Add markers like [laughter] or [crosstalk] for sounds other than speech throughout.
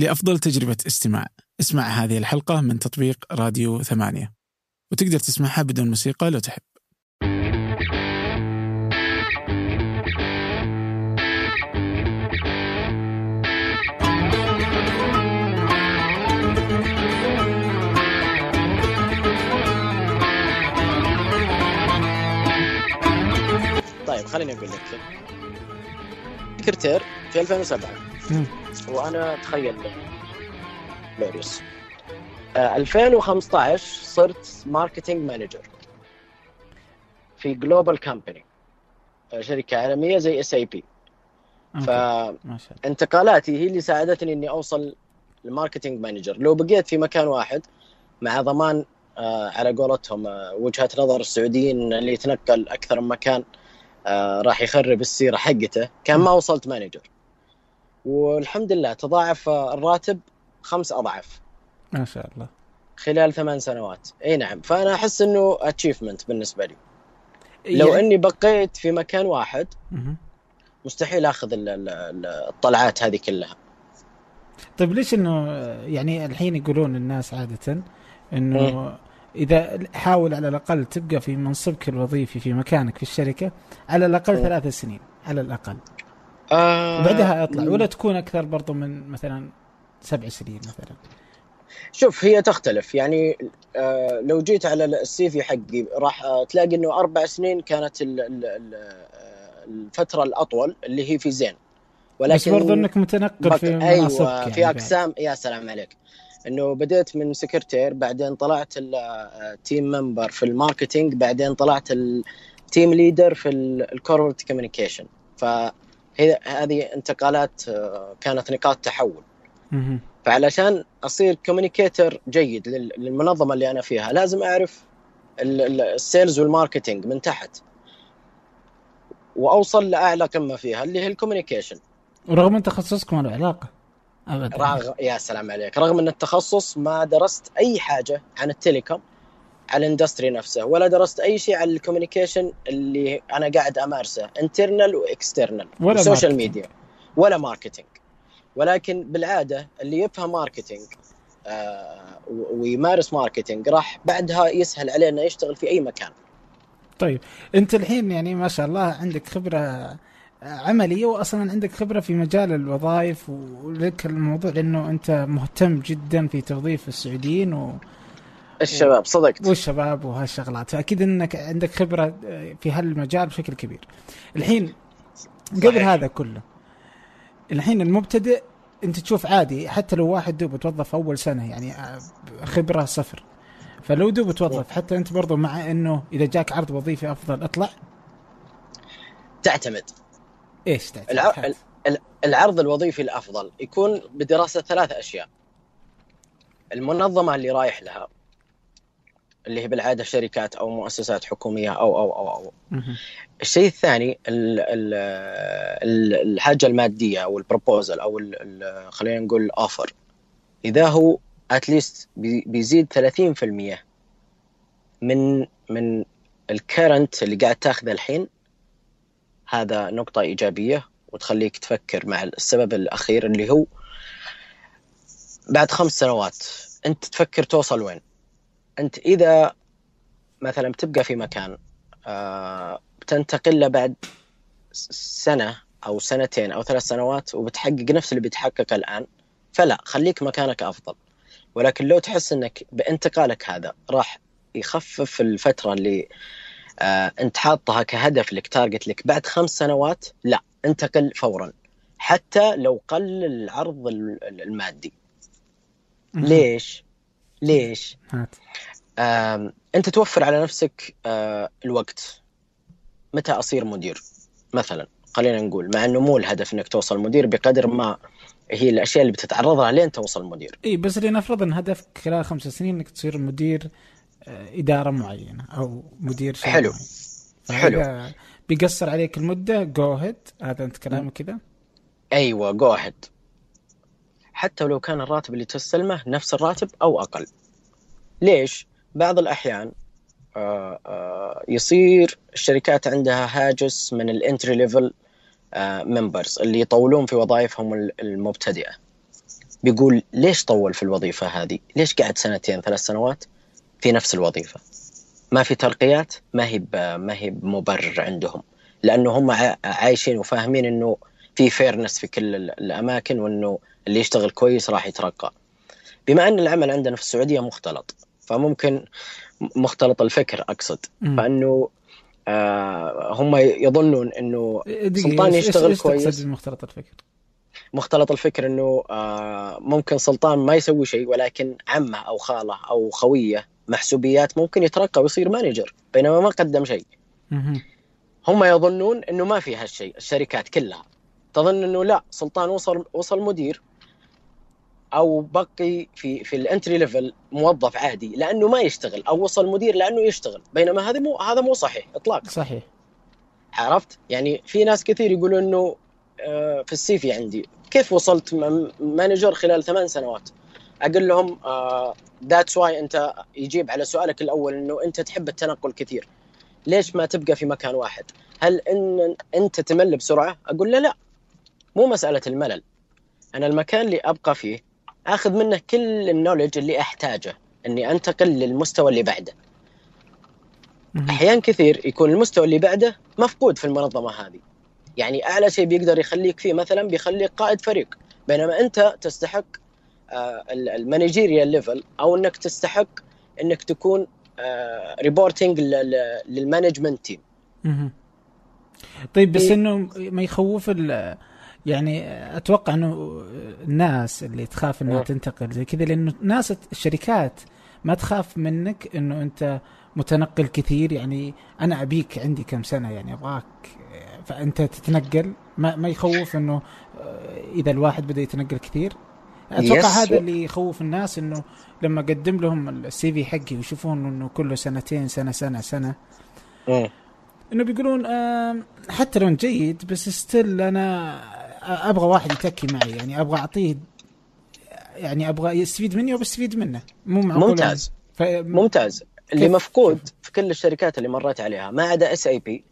لأفضل تجربة استماع. اسمع هذه الحلقة من تطبيق راديو ثمانية. وتقدر تسمعها بدون موسيقى لو تحب. طيب خليني أقول لك. سكرتير في 2007 مم. وأنا تخيل لوريوس آه 2015 صرت marketing manager في global company شركة عالمية زي SAP. فانتقالاتي هي اللي ساعدتني إني أوصل ال marketing manager لو بقيت في مكان واحد مع ضمان آه على قولتهم آه وجهة نظر السعوديين اللي يتنقل أكثر من مكان آه راح يخرب السيرة حقته. كان ما وصلت manager. والحمد لله تضاعف الراتب خمس أضعاف. ما شاء الله. خلال ثمان سنوات. إي نعم. فأنا أحس إنه achievement بالنسبة لي. لو يعني- إني بقيت في مكان واحد. مستحيل آخذ ال- ال- ال- الطلعات هذه كلها. طيب ليش إنه يعني الحين يقولون الناس عادة إنه إذا حاول على الأقل تبقى في منصبك الوظيفي في مكانك في الشركة على الأقل. ثلاث سنين على الأقل. آه وبعدها أطلع ولا تكون أكثر برضو من مثلا سبع سنين مثلا. شوف هي تختلف. يعني آه لو جيت على السي في حقي راح آه تلاقي إنه أربع سنين كانت ال ال ال آه، الفترة الأطول اللي هي في زين. ولكن بس برضو إنك متنقل في مناصبك أيوه يعني في. أقسام يا سلام عليك. إنه بديت من سكرتير بعدين طلعت ال team member في ال marketing بعدين طلعت ال team leader في ال corporate communication فهي هذه انتقالات آه، كانت نقاط تحول. فعلشان أصير communicator جيد لل- للمنظمة اللي أنا فيها لازم أعرف ال- ال- sales وال marketing من تحت. وأوصل لأعلى قمة فيها اللي هي ال communication ورغم ان تخصصك ما له علاقة ابدا. رغ... يا سلام عليك. رغم أن التخصص ما درست أي حاجة عن ال telecom على ال industry نفسه ولا درست أي شيء عن ال communication اللي أنا قاعد أمارسه internal و external ولا marketing. media ولا marketing ولكن بالعادة اللي يفهم marketing آه ويمارس marketing راح بعدها يسهل عليه إنه يشتغل في أي مكان. طيب أنت الحين يعني ما شاء الله عندك خبرة عمليه واصلا عندك خبرة في مجال الوظائف ولك الموضوع لأنه أنت مهتم جدا في توظيف السعوديين و... الشباب صدقت. والشباب وهالشغلات. فاكيد إنك عندك خبرة في هالمجال بشكل كبير. الحين قبل صحيح. هذا كله الحين المبتدئ أنت تشوف عادي حتى لو واحد دوب توظف أول سنة يعني خبرة صفر. فلو دوب توظف حتى أنت برضو مع إنه إذا جاك عرض وظيفي أفضل اطلع. تعتمد. إيش. ال- العرض الوظيفي الأفضل يكون بدراسة ثلاث أشياء المنظمة اللي رايح لها اللي هي بالعادة شركات أو مؤسسات حكومية أو أو أو, أو. مهم. الشيء الثاني ال ال ال الحاجة المادية أو البروبوزل أو خلينا نقول الاوفر إذا هو اتليست بيزيد 30% من من الكرنت اللي قاعد تاخذه الحين هذا نقطة إيجابية وتخليك تفكر مع السبب الأخير اللي هو بعد خمس سنوات أنت تفكر توصل وين؟ أنت إذا مثلا بتبقى في مكان آه بتنتقل له بعد سنة أو سنتين أو ثلاث سنوات وبتحقق نفس اللي بيتحقق الآن فلا خليك مكانك أفضل. ولكن لو تحس أنك بانتقالك هذا راح يخفف الفترة اللي آه انت حاطها كهدف لك تارجت لك بعد خمس سنوات لا انتقل فورا. حتى لو قل العرض ال- ال- المادي. ليش؟ ليش؟ آم، انت توفر على نفسك آه الوقت. متى أصير مدير؟ مثلا خلينا نقول مع إنه مو الهدف إنك توصل مدير بقدر ما هي الأشياء اللي بتتعرض لها لين توصل مدير. إي بس لنفرض إن هدفك خلال خمس سنين إنك تصير مدير آه، إدارة معينة أو مدير شيء حلو. حلو. بيقصر عليك المدة جو هيد هذا أنت كلامك كذا؟ أيوه جو اهيد حتى ولو كان الراتب اللي تستلمه نفس الراتب أو أقل. ليش؟ بعض الأحيان آه، آه، يصير الشركات عندها هاجس من ال entry level members اللي يطولون في وظائفهم ال- المبتدئة. بيقول ليش طول في الوظيفة هذه؟ ليش قعد سنتين ثلاث سنوات؟ في نفس الوظيفة؟ ما في ترقيات ما هي ما هي مبرر عندهم. لأنه هم عايشين وفاهمين إنه في fairness في كل الأماكن وإنه اللي يشتغل كويس راح يترقى. بما أن العمل عندنا في السعودية مختلط فممكن مختلط الفكر أقصد. فإنه آه هم يظنون إنه سلطان يشتغل إيش كويس. مختلط الفكر؟ مختلط الفكر إنه آه ممكن سلطان ما يسوي شيء ولكن عمه أو خاله أو خويه محسوبيات ممكن يترقى ويصير مانجر بينما ما قدم شيء. هم يظنون إنه ما في هالشيء الشركات كلها. تظن إنه لا سلطان وصل وصل مدير أو بقي في في ال entry level موظف عادي لأنه ما يشتغل أو وصل مدير لأنه يشتغل. بينما هذا مو هذا مو صحيح اطلاقا. صحيح. عرفت؟ يعني في ناس كثير يقولوا إنه آه، في ال CV عندي كيف وصلت manager خلال ثمان سنوات؟ أقول لهم that's آه، why أنت يجيب على سؤالك الأول إنه أنت تحب التنقل كثير. ليش ما تبقى في مكان واحد؟ هل إن أنت تمل بسرعة؟ أقول له لا مو مسألة الملل. أنا المكان اللي أبقى فيه آخذ منه كل ال knowledge اللي أحتاجه إني أنتقل للمستوى اللي بعده. أحيان كثير يكون المستوى اللي بعده مفقود في المنظمة هذه. يعني أعلى شيء بيقدر يخليك فيه مثلا بيخليك قائد فريق. بينما أنت تستحق ال managerial level أو إنك تستحق إنك تكون reporting لل management team طيب بس إيه. إنه ما يخوف يعني أتوقع إنه الناس اللي تخاف إنها تنتقل زي كذا لأنه ناس الشركات ما تخاف منك إنه أنت متنقل كثير. يعني أنا أبيك عندي كم سنة يعني أبغاك فأنت تتنقل. ما, ما يخوف إنه إذا الواحد بدأ يتنقل كثير. أتوقع هذا اللي يخوف الناس إنه لما أقدم لهم ال CV حقي ويشوفون إنه كله سنتين سنة سنة سنة. إنه بيقولون حتى لو جيد بس still أنا أبغى واحد يتكي معي. يعني أبغى أعطيه يعني أبغى يستفيد مني وبستفيد منه. مو معقول ممتاز. ف... ممتاز. اللي مفقود في كل الشركات اللي مريت عليها ما عدا اس اي بي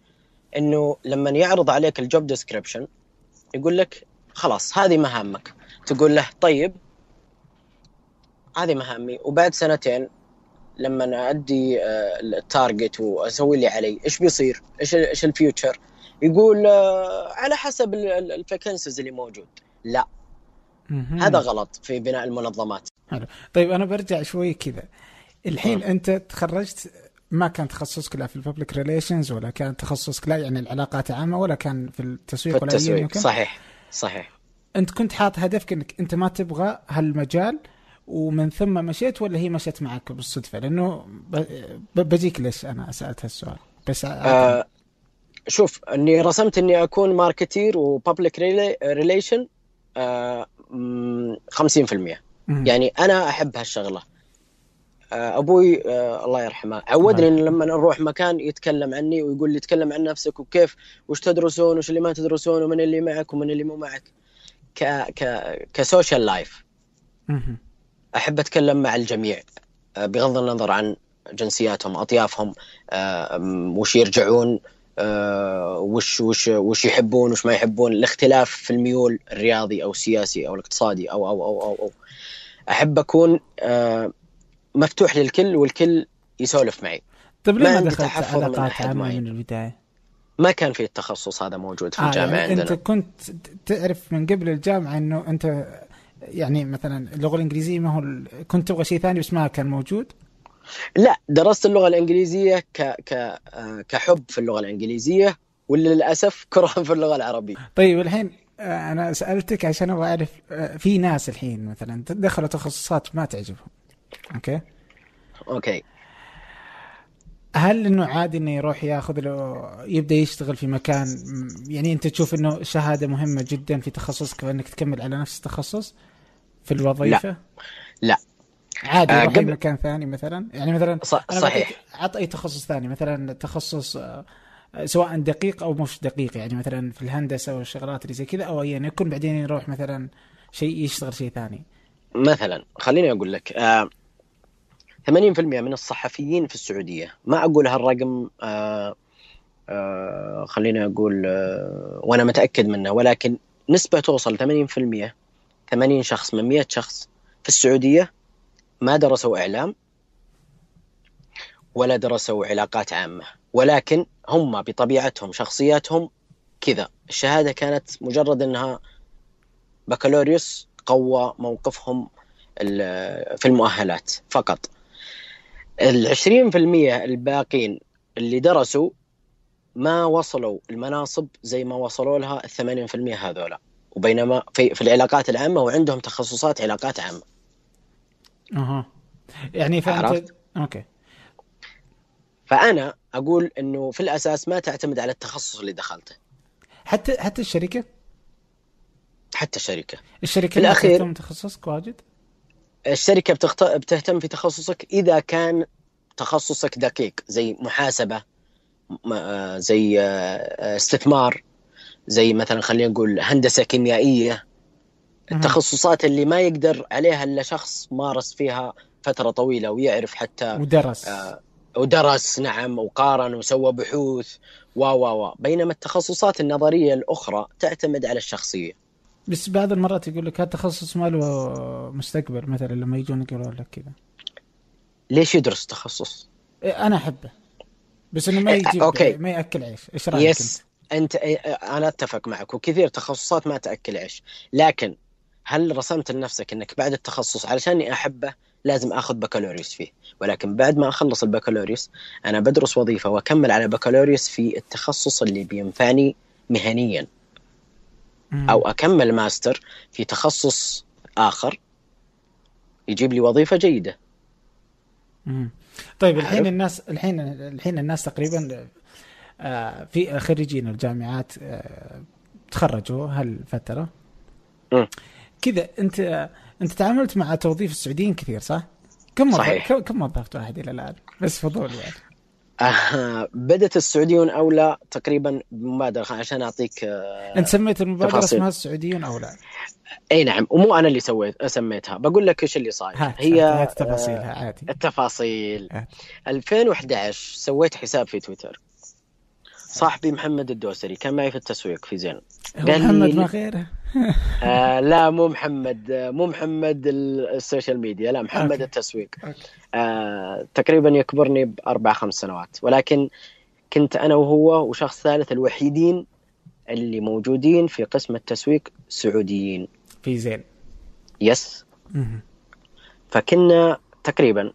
إنه لما يعرض عليك ال job description يقول لك خلاص هذه مهامك. تقول له طيب هذه مهامي. وبعد سنتين لما آه، ال target وأسوي اللي علي إيش بيصير؟ إيش إيش ال future؟ يقول آه، على حسب ال vacancies اللي موجود. لا. هذا غلط في بناء المنظمات. حلو. طيب أنا برجع شوي كذا. الحين أه. أنت تخرجت ما كان تخصصك لا في ال public relations ولا كان تخصصك لا يعني العلاقات العامه ولا كان في التسويق في التسويق. ولا صحيح. صحيح. انت كنت حاط هدفك انك انت ما تبغى هالمجال ومن ثم مشيت ولا هي مشت معك بالصدفة؟ لأنه بجيك ليش أنا سألت هالسؤال؟ بس آه شوف إني رسمت إني أكون marketer و public relation 50% يعني أنا أحب هالشغلة. آه، أبوي آه، الله يرحمه عودني انه لما نروح مكان يتكلم عني ويقول لي تكلم عن نفسك وكيف وش تدرسون وش اللي ما تدرسون ومن اللي معك ومن اللي مو معك. ك ك ك social life أحب أتكلم مع الجميع آه، بغض النظر عن جنسياتهم أطيافهم وش يرجعون آه، وش وش وش يحبون وش ما يحبون الاختلاف في الميول الرياضي أو السياسي أو الاقتصادي أو أو أو أو, أو. أحب أكون آه، مفتوح للكل والكل يسولف معي طيب ليه ما دخلت علاقات عامة من البداية؟ ما كان في التخصص هذا موجود في آه الجامعة يعني عندنا. انت كنت تعرف من قبل الجامعة إنه أنت يعني مثلا اللغة الإنجليزية ما هو كنت تبغى شيء ثاني بس ما كان موجود؟ لا درست اللغة الإنجليزية ك ك آه، كحب في اللغة الإنجليزية وللأسف [laughs] كرة في اللغة العربية. طيب الحين آه، أنا سألتك عشان أبغى أعرف آه، في ناس الحين مثلا دخلوا تخصصات ما تعجبهم. okay؟ okay. هل إنه عادي إنه يروح ياخذ له يبدأ يشتغل في مكان؟ يعني أنت تشوف إنه شهادة مهمة جدا في تخصصك فانك تكمل على نفس التخصص في الوظيفة؟ لا. لا. عادي آه قبل مكان ثاني مثلا؟ يعني مثلا صحيح. عط اي تخصص ثاني مثلا تخصص آه، سواء دقيق أو مش دقيق يعني مثلا في الهندسة والشغلات اللي زي كذا أو ايا يكون بعدين يروح مثلا شيء يشتغل شيء ثاني. مثلا خليني أقول لك آه 80% من الصحفيين في السعودية. ما أقول هالرقم آه آه خليني أقول آه وأنا متأكد منه ولكن نسبة توصل 80% 80 شخص من 100 شخص في السعودية ما درسوا إعلام ولا درسوا علاقات عامة. ولكن هم بطبيعتهم شخصياتهم كذا. الشهادة كانت مجرد إنها بكالوريوس قوى موقفهم في المؤهلات فقط. ال 20% الباقين اللي درسوا ما وصلوا المناصب زي ما وصلوا لها ال 80% هذولا وبينما في, في العلاقات العامة وعندهم تخصصات علاقات عامة. أها يعني فأنت عرفت؟ أوكي فأنا أقول إنه في الأساس ما تعتمد على التخصص اللي دخلته. حتى حتى الشركة؟ حتى الشركة. الشركة في الأخير تخصصك واجد؟ الشركة بتخت... بتهتم في تخصصك إذا كان تخصصك دقيق زي محاسبة آه، زي آه، استثمار زي مثلا خلينا نقول هندسة كيميائية. التخصصات اللي ما يقدر عليها إلا شخص مارس فيها فترة طويلة ويعرف حتى ودرس. آه ودرس نعم وقارن وسوى بحوث و و و. بينما التخصصات النظرية الأخرى تعتمد على الشخصية. بس بعض المرات يقول لك هذا التخصص ما له مستقبل مثلا لما يجون يقولوا لك كذا. ليش يدرس تخصص؟ إيه، أنا أحبه. بس إنه ما إيه، يجيب okay. ما يأكل عيش. إيش رأيك yes أنت؟ إيه، أنا أتفق معك. وكثير تخصصات ما تأكل عيش. لكن هل رسمت لنفسك إنك بعد التخصص علشاني أحبه لازم آخذ بكالوريوس فيه؟ ولكن بعد ما أخلص البكالوريوس أنا بدرس وظيفة وأكمل على بكالوريوس في التخصص اللي بينفعني مهنيا. أو أكمل ماستر في تخصص آخر يجيب لي وظيفة جيدة. طيب الحين الناس الحين الحين الناس تقريبا آه، في خريجين الجامعات آه، تخرجوا هالفترة. كذا أنت أنت تعاملت مع توظيف السعوديين كثير صح؟ كم صحيح. كم وظفت واحد إلى الآن؟ بس فضول يعني. آه بدت السعوديون أولا؟ تقريبا بمبادره عشان أعطيك آه أنت سميت المبادرة تفاصيل. اسمها السعوديون أولا؟ إي نعم ومو أنا اللي سويت سميتها. بقول لك إيش اللي صاير. هي تفاصيلها عادي. التفاصيل. 2011 سويت حساب في تويتر. صاحبي محمد الدوسري كان معي في التسويق في زين. قال محمد ما غيره؟ [laughs] آه لا مو محمد مو محمد ال social media لا محمد okay. التسويق. okay. آه تقريبا يكبرني بأربع خمس سنوات. ولكن كنت أنا وهو وشخص ثالث الوحيدين اللي موجودين في قسم التسويق سعوديين. في زين. yes. فكنا تقريبا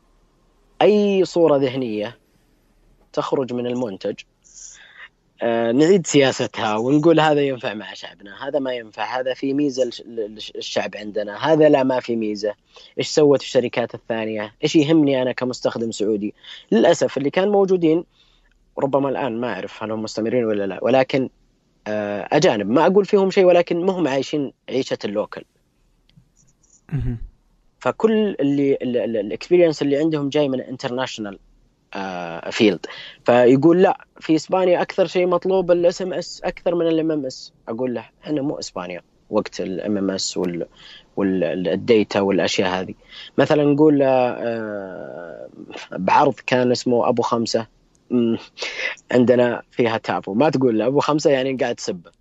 أي صورة ذهنية تخرج من المنتج آه، نعيد سياستها ونقول هذا ينفع مع شعبنا هذا ما ينفع هذا في ميزة الشعب عندنا هذا لا ما في ميزة. إيش سوت الشركات الثانية؟ إيش يهمني أنا كمستخدم سعودي؟ للأسف اللي كان موجودين ربما الآن ما أعرف هل هم مستمرين ولا لا ولكن آه، أجانب ما أقول فيهم شيء ولكن ما هم عايشين عيشة اللوكل. فكل اللي ال experience اللي عندهم جاي من international field آه، فيقول لا في إسبانيا أكثر شيء مطلوب ال SMS أكثر من ال MMS. أقول له إحنا مو إسبانيا وقت ال MMS وال data والأشياء هذه. مثلا نقول آه، بعرض كان اسمه أبو خمسة. عندنا فيها تابو. ما تقول أبو خمسة يعني قاعد تسبه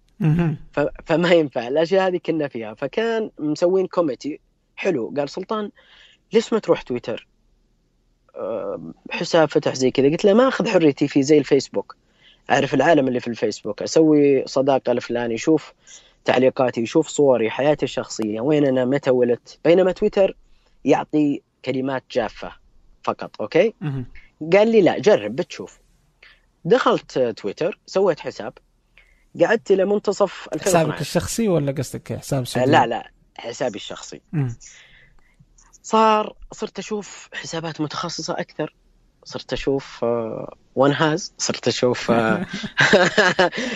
فما ينفع. الأشياء هذه كنا فيها. فكان مسوين community حلو. قال سلطان ليش ما تروح تويتر؟ حساب فتح زي كذا. قلت له ما أخذ حريتي في زي الفيسبوك. أعرف العالم اللي في الفيسبوك. أسوي صداقة لفلان يشوف تعليقاتي يشوف صوري حياتي الشخصية وين أنا متى ولدت. بينما تويتر يعطي كلمات جافة فقط أوكي؟ قال لي لا جرب بتشوف. دخلت تويتر سويت حساب. قعدت إلى منتصف 2012 حسابك الشخصي ولا قصدك حساب سعودي؟ لا لا حسابي الشخصي. صار صرت أشوف حسابات متخصصة أكثر صرت أشوف ون uh, هاز صرت أشوف uh, [laughs]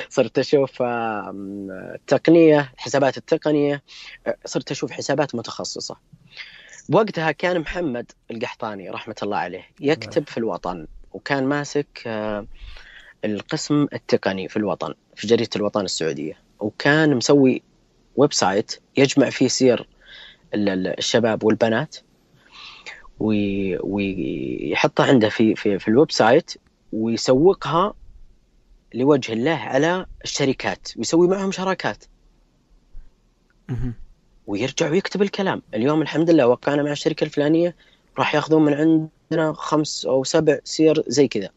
[laughs] صرت أشوف التقنيه uh, حسابات التقنية صرت أشوف حسابات متخصصة. بوقتها كان محمد القحطاني رحمة الله عليه يكتب في الوطن وكان ماسك القسم التقني في الوطن في جريدة الوطن السعودية وكان مسوي website يجمع فيه سير الشباب والبنات. ويحطها عنده في في في ال website ويسوقها لوجه الله على الشركات ويسوي معهم شراكات. ويرجع ويكتب الكلام. اليوم الحمد لله وقعنا مع الشركة الفلانية راح ياخذون من عندنا خمس أو سبع سير زي كذا.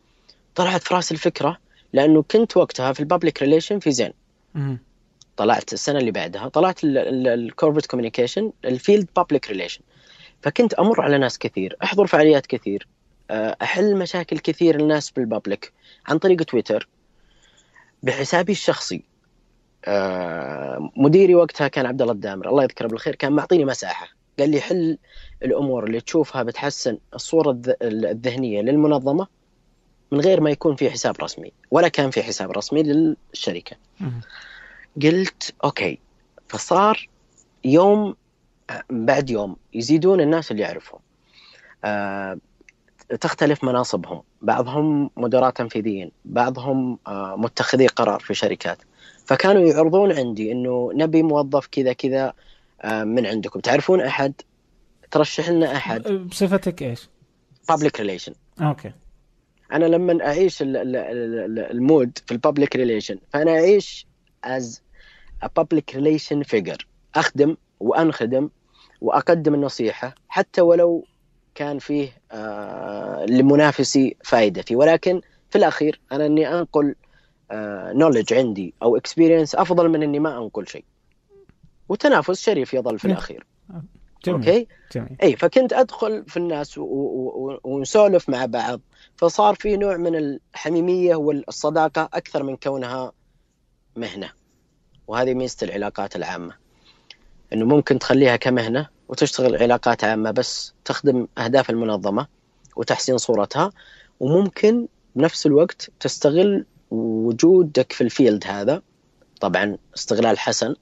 طلعت في رأس الفكرة لأنه كنت وقتها في ال public relation في زين. طلعت السنة اللي بعدها طلعت ال corporate communication ال field public relation فكنت أمر على ناس كثير أحضر فعاليات كثير آه، أحل مشاكل كثير الناس بال public عن طريق تويتر. بحسابي الشخصي آه، مديري وقتها كان عبد الله الدامر الله يذكره بالخير كان معطيني مساحة. قال لي حل الأمور اللي تشوفها بتحسن الصورة الذ- الذهنية للمنظمة من غير ما يكون في حساب رسمي ولا كان في حساب رسمي للشركة. قلت أوكي فصار يوم بعد يوم يزيدون الناس اللي يعرفهم. آه، تختلف مناصبهم. بعضهم مدراء تنفيذيين بعضهم آه، متخذي قرار في شركات. فكانوا يعرضون عندي إنه نبي موظف كذا كذا آه، من عندكم. تعرفون أحد؟ ترشح لنا أحد؟ بصفتك إيش؟ public relation okay. أنا لما أعيش ال- ال- ال- ال mode في ال public relation فأنا أعيش as public relation figure أخدم وأنخدم وأقدم النصيحة حتى ولو كان فيه آه لمنافسي فائدتي. ولكن في الأخير أنا إني أنقل knowledge عندي أو experience أفضل من إني ما أنقل شيء. والتنافس شريف يظل في نعم. الأخير. جميل. okay؟ جميل. إي فكنت أدخل في الناس و- و- و- ونسولف مع بعض. فصار في نوع من الحميمية والصداقة أكثر من كونها مهنة. وهذه ميزة العلاقات العامة. إنه ممكن تخليها كمهنة وتشتغل علاقات عامة بس تخدم أهداف المنظمة وتحسين صورتها وممكن بنفس الوقت تستغل وجودك في ال field هذا. طبعا استغلال حسن.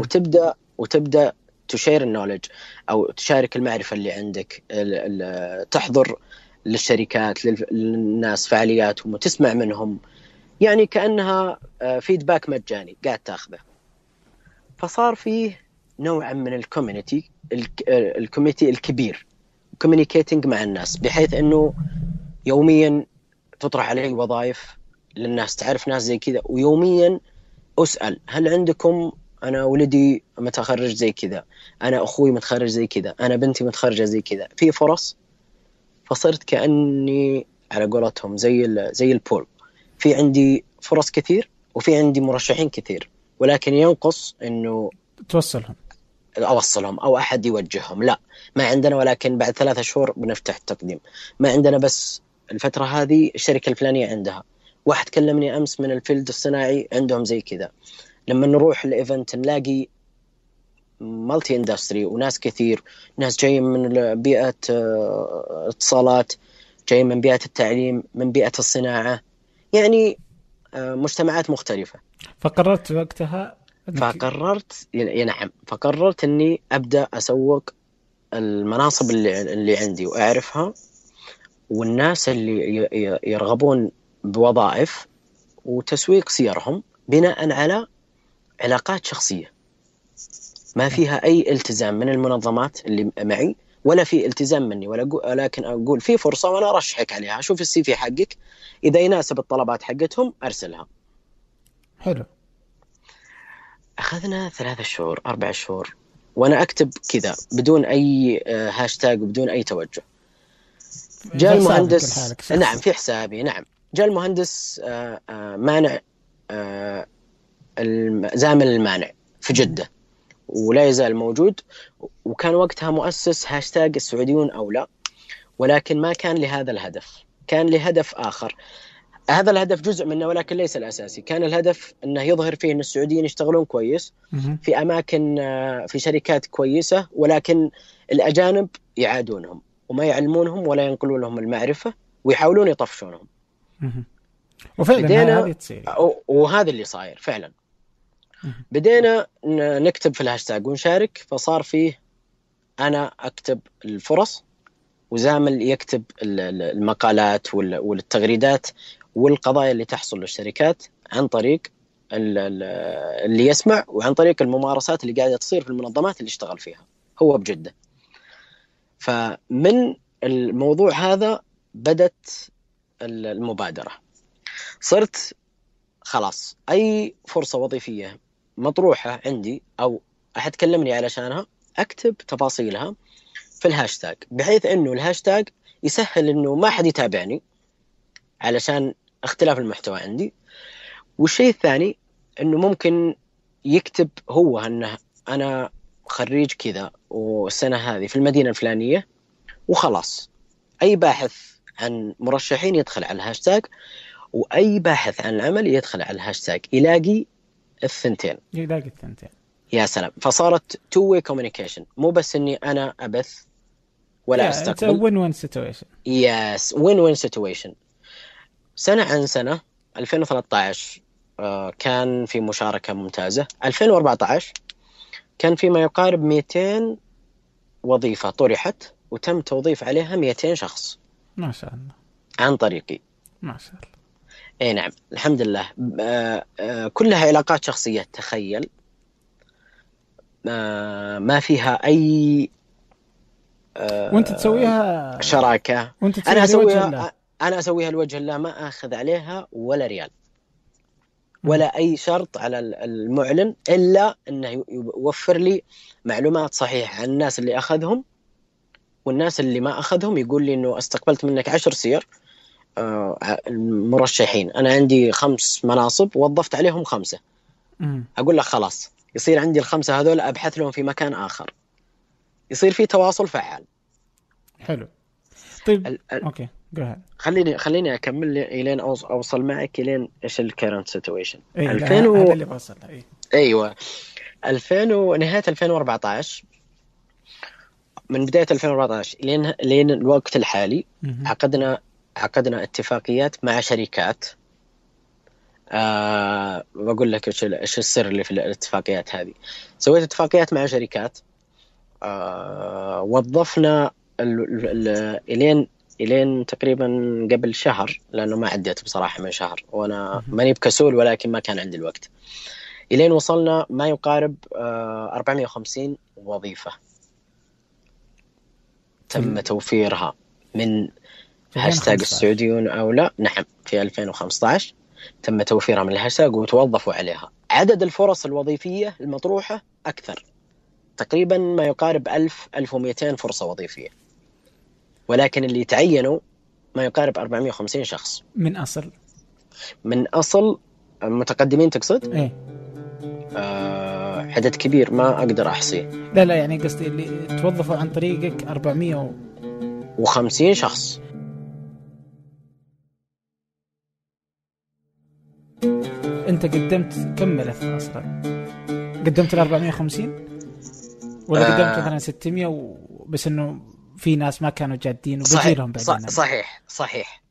وتبدأ وتبدأ تشير ال knowledge أو تشارك المعرفة اللي عندك ال- ال- تحضر للشركات لل- للناس فعالياتهم وتسمع منهم. يعني كأنها feedback مجاني قاعد تاخذه. فصار فيه نوعا من ال community ال community الكبير كوميونيكيتنج مع الناس بحيث إنه يوميا تطرح علي وظائف للناس. تعرف ناس زي كذا ويوميا أسأل هل عندكم أنا ولدي متخرج زي كذا أنا أخوي متخرج زي كذا أنا بنتي متخرجة زي كذا. في فرص فصرت كأني على قولتهم زي زي البول في عندي فرص كثير وفي عندي مرشحين كثير ولكن ينقص إنه توصلهم. أوصلهم أو أحد يوجههم. لا ما عندنا ولكن بعد ثلاثة شهور بنفتح التقديم. ما عندنا بس الفترة هذه الشركة الفلانية عندها. واحد كلمني أمس من ال field الصناعي عندهم زي كذا. لما نروح ال event نلاقي multi industry وناس كثير ناس جايين من بيئة آه، اتصالات جايين من بيئة التعليم من بيئة الصناعة. يعني آه، مجتمعات مختلفة. فقررت وقتها فقررت ي- نعم فقررت إني أبدأ أسوق المناصب اللي اللي عندي وأعرفها والناس اللي يرغبون بوظائف وتسويق سيرهم بناء على علاقات شخصية. ما فيها أي التزام من المنظمات اللي معي. ولا في التزام مني ولا أقول ولكن أقول في فرصة وأنا أرشحك عليها. شوف السي في حقك إذا يناسب الطلبات حقتهم أرسلها. حلو. أخذنا ثلاثة شهور أربع شهور وأنا أكتب كذا بدون أي آه، هاشتاج وبدون أي توجه. جاء المهندس. نعم في حسابي نعم. جاء المهندس آه، آه، مانع زامل المانع في جدة. ولا يزال موجود وكان وقتها مؤسس هاشتاج السعوديون أولى ولكن ما كان لهذا الهدف كان لهدف آخر هذا الهدف جزء منه ولكن ليس الأساسي كان الهدف أنه يظهر فيه أن السعوديين يشتغلون كويس. في أماكن آه، في شركات كويسة ولكن الأجانب يعادونهم وما يعلمونهم ولا ينقلون لهم المعرفة ويحاولون يطفشونهم. وفعلا هذه تصير وهذا اللي صاير فعلا. بدينا نكتب في الهاشتاج ونشارك فصار فيه أنا أكتب الفرص وزامل يكتب ال- ال- المقالات وال- والتغريدات والقضايا اللي تحصل للشركات عن طريق ال- ال- اللي يسمع وعن طريق الممارسات اللي قاعدة تصير في المنظمات اللي اشتغل فيها. هو بجدة. فمن الموضوع هذا بدت ال- المبادرة. صرت خلاص أي فرصة وظيفية مطروحة عندي أو احد كلمني علشانها أكتب تفاصيلها في الهاشتاج بحيث إنه الهاشتاج يسهل إنه ما حد يتابعني علشان اختلاف المحتوى عندي. والشيء الثاني إنه ممكن يكتب هو إنه أنا خريج كذا والسنة هذه في المدينة الفلانية وخلاص. أي باحث عن مرشحين يدخل على الهاشتاج وأي باحث عن العمل يدخل على الهاشتاج يلاقي الثنتين. يلاقي الثنتين. يا سلام. فصارت two way communication مو بس إني أنا أبث ولا استقبل win win situation yes win win situation سنة عن سنة 2013 آه، كان في مشاركة ممتازة. 2014 كان في ما يقارب 200 وظيفة طرحت وتم توظيف عليها 200 شخص. ما شاء الله. عن طريقي. ما شاء الله. اي نعم الحمد لله. آه، آه، كلها علاقات شخصية تخيل. ما فيها أي وأنت تسويها شراكة. وأنت أنا أسويها أنا أسويها لوجه الله ما أخذ عليها ولا ريال. ولا أي شرط على المعلن إلا إنه يوفر لي معلومات صحيحة عن الناس اللي أخذهم والناس اللي ما أخذهم يقول لي إنه استقبلت منك عشر سير المرشحين. أنا عندي خمس مناصب وظفت عليهم خمسة. أقول لك خلاص يصير عندي الخمسة هذول أبحث لهم في مكان آخر. يصير في تواصل فعال. حلو. طيب ال ال okay خليني خليني أكمل إلين أوصل معك إلين إيش ال current situation إيه 2000 و... هذا اللي بوصل إيه. أيوه. 2000 ونهايه 2014 من بداية 2014 لين لين الوقت الحالي عقدنا عقدنا اتفاقيات مع شركات. آه بقول لك إيش إيش السر اللي في الاتفاقيات هذه. سويت اتفاقيات مع شركات. آه وظفنا الين إلين تقريبا قبل شهر لأنه ما عديت بصراحة من شهر. وأنا ماني بكسول ولكن ما كان عندي الوقت. إلين وصلنا ما يقارب آه 450 وظيفة. تم توفيرها من هاشتاج السعوديون أولى نعم في 2015 تم توفيرها من الهاشتاج وتوظفوا عليها. عدد الفرص الوظيفية المطروحة أكثر. تقريبا ما يقارب 1000 1200 فرصة وظيفية. ولكن اللي تعينوا ما يقارب 450 شخص. من أصل؟ من أصل متقدمين تقصد؟ إيه. آه عدد كبير ما أقدر احصيه لا لا يعني قصدي اللي توظفوا عن طريقك 450 شخص. أنت قدمت كم ملف أصلا؟ قدمت ال 450 ولا آه. قدمت مثلا 600 و... بس إنه في ناس ما كانوا جادين وبيجي لهم بعدين. صحيح صحيح.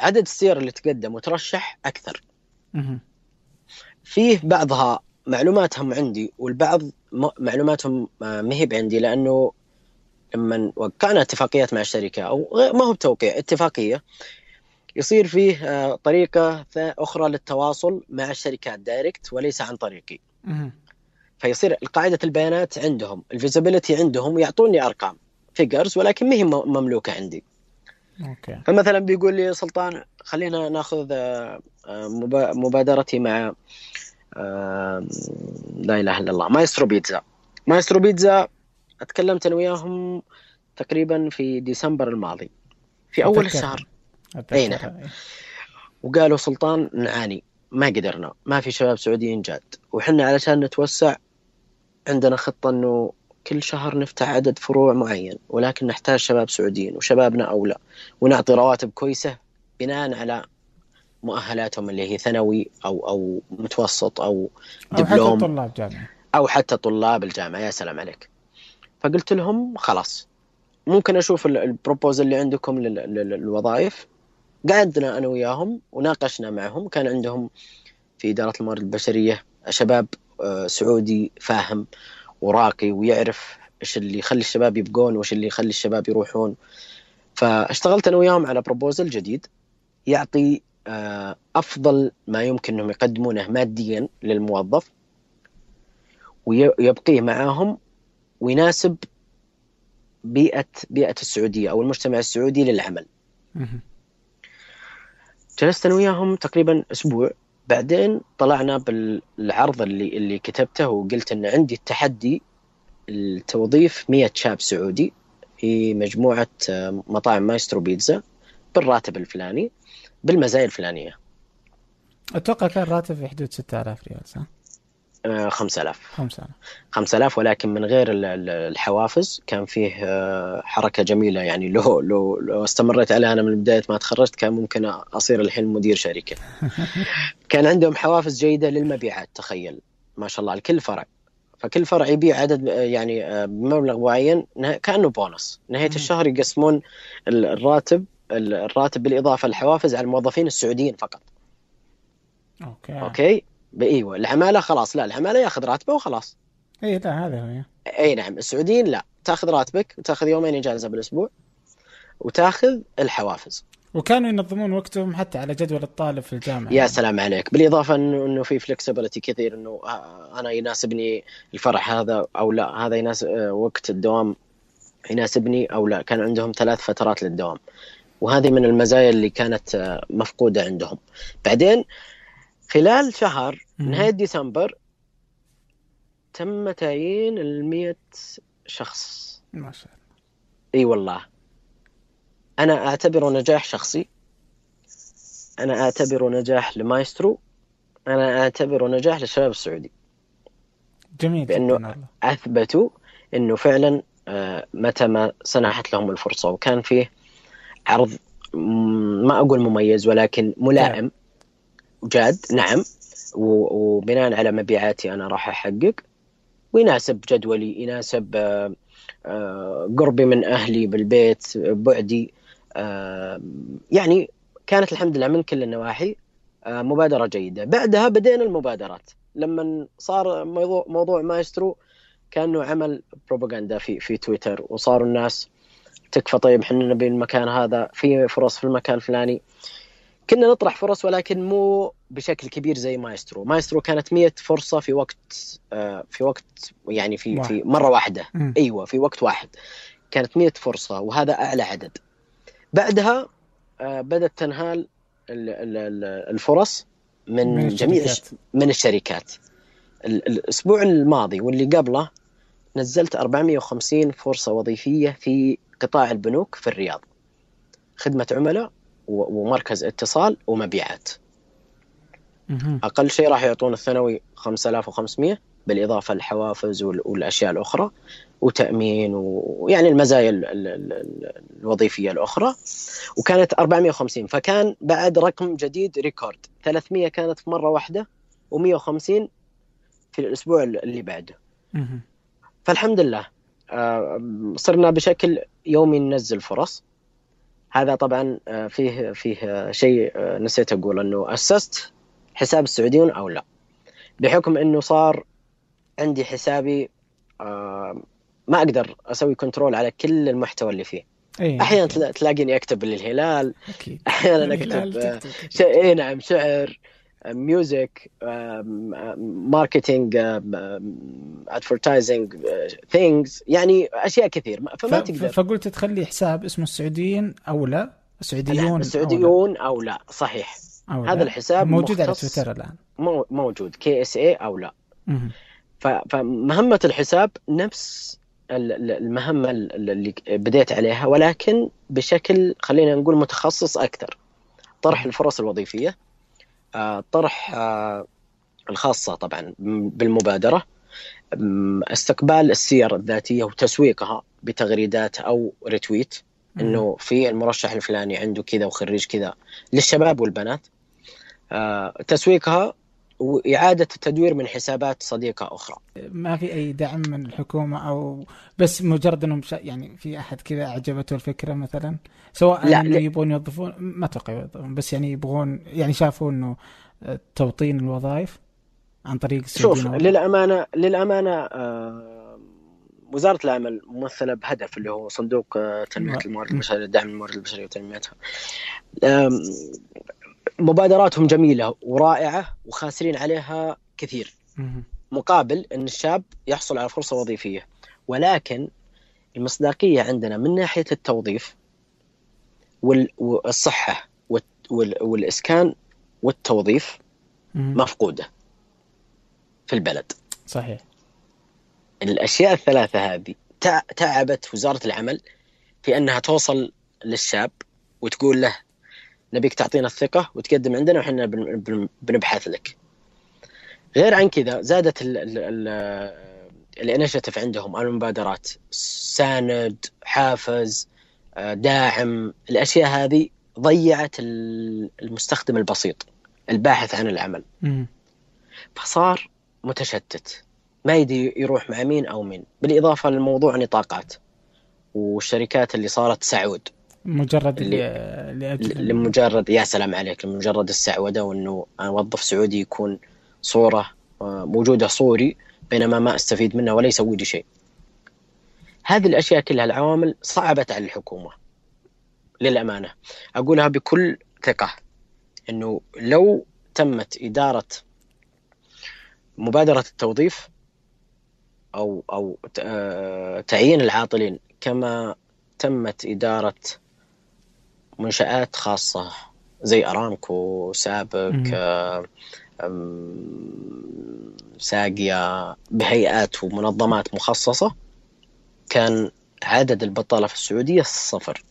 عدد السير اللي تقدم وترشح أكثر. فيه بعضها معلوماتهم عندي والبعض معلوماتهم ما هي عندي لأنه لما وقعنا اتفاقيات مع الشركة أو ما هو بتوقيع اتفاقية يصير فيه آه، طريقة أخرى للتواصل مع الشركات direct وليس عن طريقي. فيصير قاعدة البيانات عندهم ال visibility عندهم ويعطوني أرقام figures ولكن ما هي مملوكة عندي. okay. فمثلا بيقول لي سلطان خلينا ناخذ آه، آه، مبادرتي مع لا إله إلا الله مايسترو بيتزا. مايسترو بيتزا اتكلمت أنا وياهم تقريبا في ديسمبر الماضي في أول الشهر. أي نعم. وقالوا سلطان نعاني ما قدرنا ما في شباب سعوديين جاد وحنا علشان نتوسع عندنا خطة إنه كل شهر نفتح عدد فروع معين ولكن نحتاج شباب سعوديين وشبابنا أولى. ونعطي رواتب كويسة بناء على مؤهلاتهم اللي هي ثانوي أو أو متوسط أو دبلوم أو حتى طلاب جامعه أو حتى طلاب الجامعة. يا سلام عليك. فقلت لهم خلاص ممكن أشوف البروبوزل اللي عندكم للوظائف. قعدنا أنا وياهم وناقشنا معهم. كان عندهم في إدارة الموارد البشرية شباب آه، سعودي فاهم وراقي ويعرف إيش اللي يخلي الشباب يبقون وإيش اللي يخلي الشباب يروحون. فاشتغلت أنا وياهم على بروبوزل جديد يعطي آه، أفضل ما يمكن إنهم يقدمونه ماديا للموظف ويبقيه معاهم ويناسب بيئة بيئة السعودية أو المجتمع السعودي للعمل. جلست أنا وياهم تقريبا أسبوع بعدين طلعنا بالعرض اللي اللي كتبته وقلت إن عندي التحدي التوظيف 100 شاب سعودي في مجموعة آه، مطاعم مايسترو بيتزا بالراتب الفلاني بالمزايا الفلانية أتوقع كان راتب في حدود 6000 ريال صح؟ 5000 5000 5000 ولكن من غير ال- ال- الحوافز كان فيه آه، حركة جميلة. يعني لو لو لو استمريت عليها أنا من بداية ما تخرجت كان ممكن أصير الحين مدير شركة. [laughs] كان عندهم حوافز جيدة للمبيعات تخيل. ما شاء الله لكل فرع. فكل فرع يبيع عدد آه، يعني آه، بمبلغ معين نه- كأنه بونص. نهاية. الشهر يقسمون ال- الراتب ال- الراتب بالإضافة للحوافز على الموظفين السعوديين فقط. okay. okay؟ أيوه العمالة خلاص لا العمالة ياخذ راتبه وخلاص. اي لا هذا هو اي نعم السعوديين لا تاخذ راتبك وتاخذ يومين إجازة بالأسبوع وتاخذ الحوافز. وكانوا ينظمون وقتهم حتى على جدول الطالب في الجامعة. يا سلام عليك. بالإضافة انه إنه في فلكسبيتي كثير إنه آه، أنا يناسبني الفرع هذا أو لا هذا يناسب آه، وقت الدوام يناسبني أو لا. كان عندهم ثلاث فترات للدوام وهذه من المزايا اللي كانت آه، مفقودة عندهم. بعدين خلال شهر مم. نهاية ديسمبر تم تعيين ال شخص. ما شاء الله. إي والله. أنا أعتبره نجاح شخصي. أنا أعتبره نجاح لمايسترو. أنا أعتبره نجاح للشباب السعودي. جميل والله. أثبتوا إنه فعلا آه، متى ما سنحت لهم الفرصة. وكان فيه عرض ما أقول مميز ولكن ملائم. وجاد نعم. وبناء على مبيعاتي أنا راح أحقق. ويناسب جدولي يناسب آه، آه، قربي من أهلي بالبيت بعدي آه، يعني كانت الحمد لله من كل النواحي مبادرة جيدة. بعدها بدينا المبادرات. لما صار موضوع موضوع مايسترو كانه عمل بروباغندا في في تويتر وصاروا الناس تكفى طيب إحنا نبي المكان هذا في فرص في المكان الفلاني. كنا نطرح فرص ولكن مو بشكل كبير زي مايسترو مايسترو كانت 100 فرصة في وقت آه، في وقت يعني في واحد. في مرة واحدة مم. أيوه في وقت واحد كانت 100 فرصة وهذا أعلى عدد بعدها آه، بدأت تنهال ال- ال- ال- الفرص من, من جميع الشركات. الش- من الشركات ال- الأسبوع الماضي واللي قبله نزلت 450 فرصة وظيفية في قطاع البنوك في الرياض خدمة عملاء ومركز اتصال ومبيعات. أقل شيء راح يعطون الثانوي 5500 بالإضافة للحوافز وال- والأشياء الأخرى وتأمين ويعني المزايا ال- ال- ال- الوظيفية الأخرى. وكانت 450 فكان بعد رقم جديد record. 300 كانت في مرة واحدة و150 في الأسبوع اللي بعده. فالحمد لله. آه، صرنا بشكل يومي ننزل فرص. هذا طبعا آه، فيه فيه آه، شيء آه، نسيت أقول إنه اسست حساب السعوديون أولى. بحكم إنه صار عندي حسابي ما أقدر أسوي control على كل المحتوى اللي فيه. اي أحيانا تلا- تلاقيني أكتب للهلال أكيد. أحيانا أكتب آه، تكتب. كذا. ش... اي نعم شعر. music marketing advertising things يعني أشياء كثير. ما- فما ف- تقدر. فقلت تخلي حساب اسمه السعوديين أولى؟ السعوديون. السعوديون أولى صحيح. أو هذا لا. الحساب موجود على تويتر الآن. مو موجود. كي اس اي أو لا. ف- فمهمة الحساب نفس ال- ال- المهمة ال- اللي بديت عليها ولكن بشكل خلينا نقول متخصص أكثر. طرح الفرص الوظيفية. آه، طرح آه، الخاصة طبعا بالمبادرة استقبال السير الذاتية وتسويقها بتغريدات أو retweet إنه في المرشح الفلاني عنده كذا وخريج كذا للشباب والبنات. آه، تسويقها وإعادة التدوير من حسابات صديقة أخرى ما في أي دعم من الحكومة أو بس مجرد إنهم شا... يعني في أحد كذا أعجبته الفكرة مثلا سواء لا، إنه. يبغون يوظفون ما أتوقع يوظفون بس يعني يبغون يعني شافوا إنه توطين الوظائف عن طريق شوف. للأمانة للأمانة آه، وزارة العمل ممثلة بهدف اللي هو صندوق آه، تنمية نعم. الموارد البشرية دعم الموارد البشرية وتنميتها مبادراتهم جميلة ورائعة وخاسرين عليها كثير. مقابل إن الشاب يحصل على فرصة وظيفية ولكن المصداقية عندنا من ناحية التوظيف وال- والصحة وال- وال- والإسكان والتوظيف. مفقودة في البلد صحيح الأشياء الثلاثة هذه تع- تعبت وزارة العمل في أنها توصل للشاب وتقول له نبيك تعطينا الثقة وتقدم عندنا وحنا بن- بن- بنبحث لك. غير عن كذا زادت ال- ال- ال- الانشيتيف عندهم المبادرات ساند حافز آه، داعم الأشياء هذه ضيعت ال- المستخدم البسيط الباحث عن العمل. فصار متشتت ما يدري يروح مع مين أو مين بالإضافة لموضوع نطاقات والشركات اللي صارت سعود مجرد لاجل لمجرد يا سلام عليك لمجرد السعودة وإنه موظف سعودي يكون صورة آه، موجودة صوري بينما ما أستفيد منه ولا يسوي لي شيء. هذه الأشياء كلها العوامل صعبت على الحكومة للأمانة أقولها بكل ثقة إنه لو تمت إدارة مبادرة التوظيف أو أو آه، تعيين العاطلين كما تمت إدارة منشآت خاصة زي أرامكو سابك. آه، أم، ساقيا بهيئات ومنظمات مخصصة كان عدد البطالة في السعودية صفر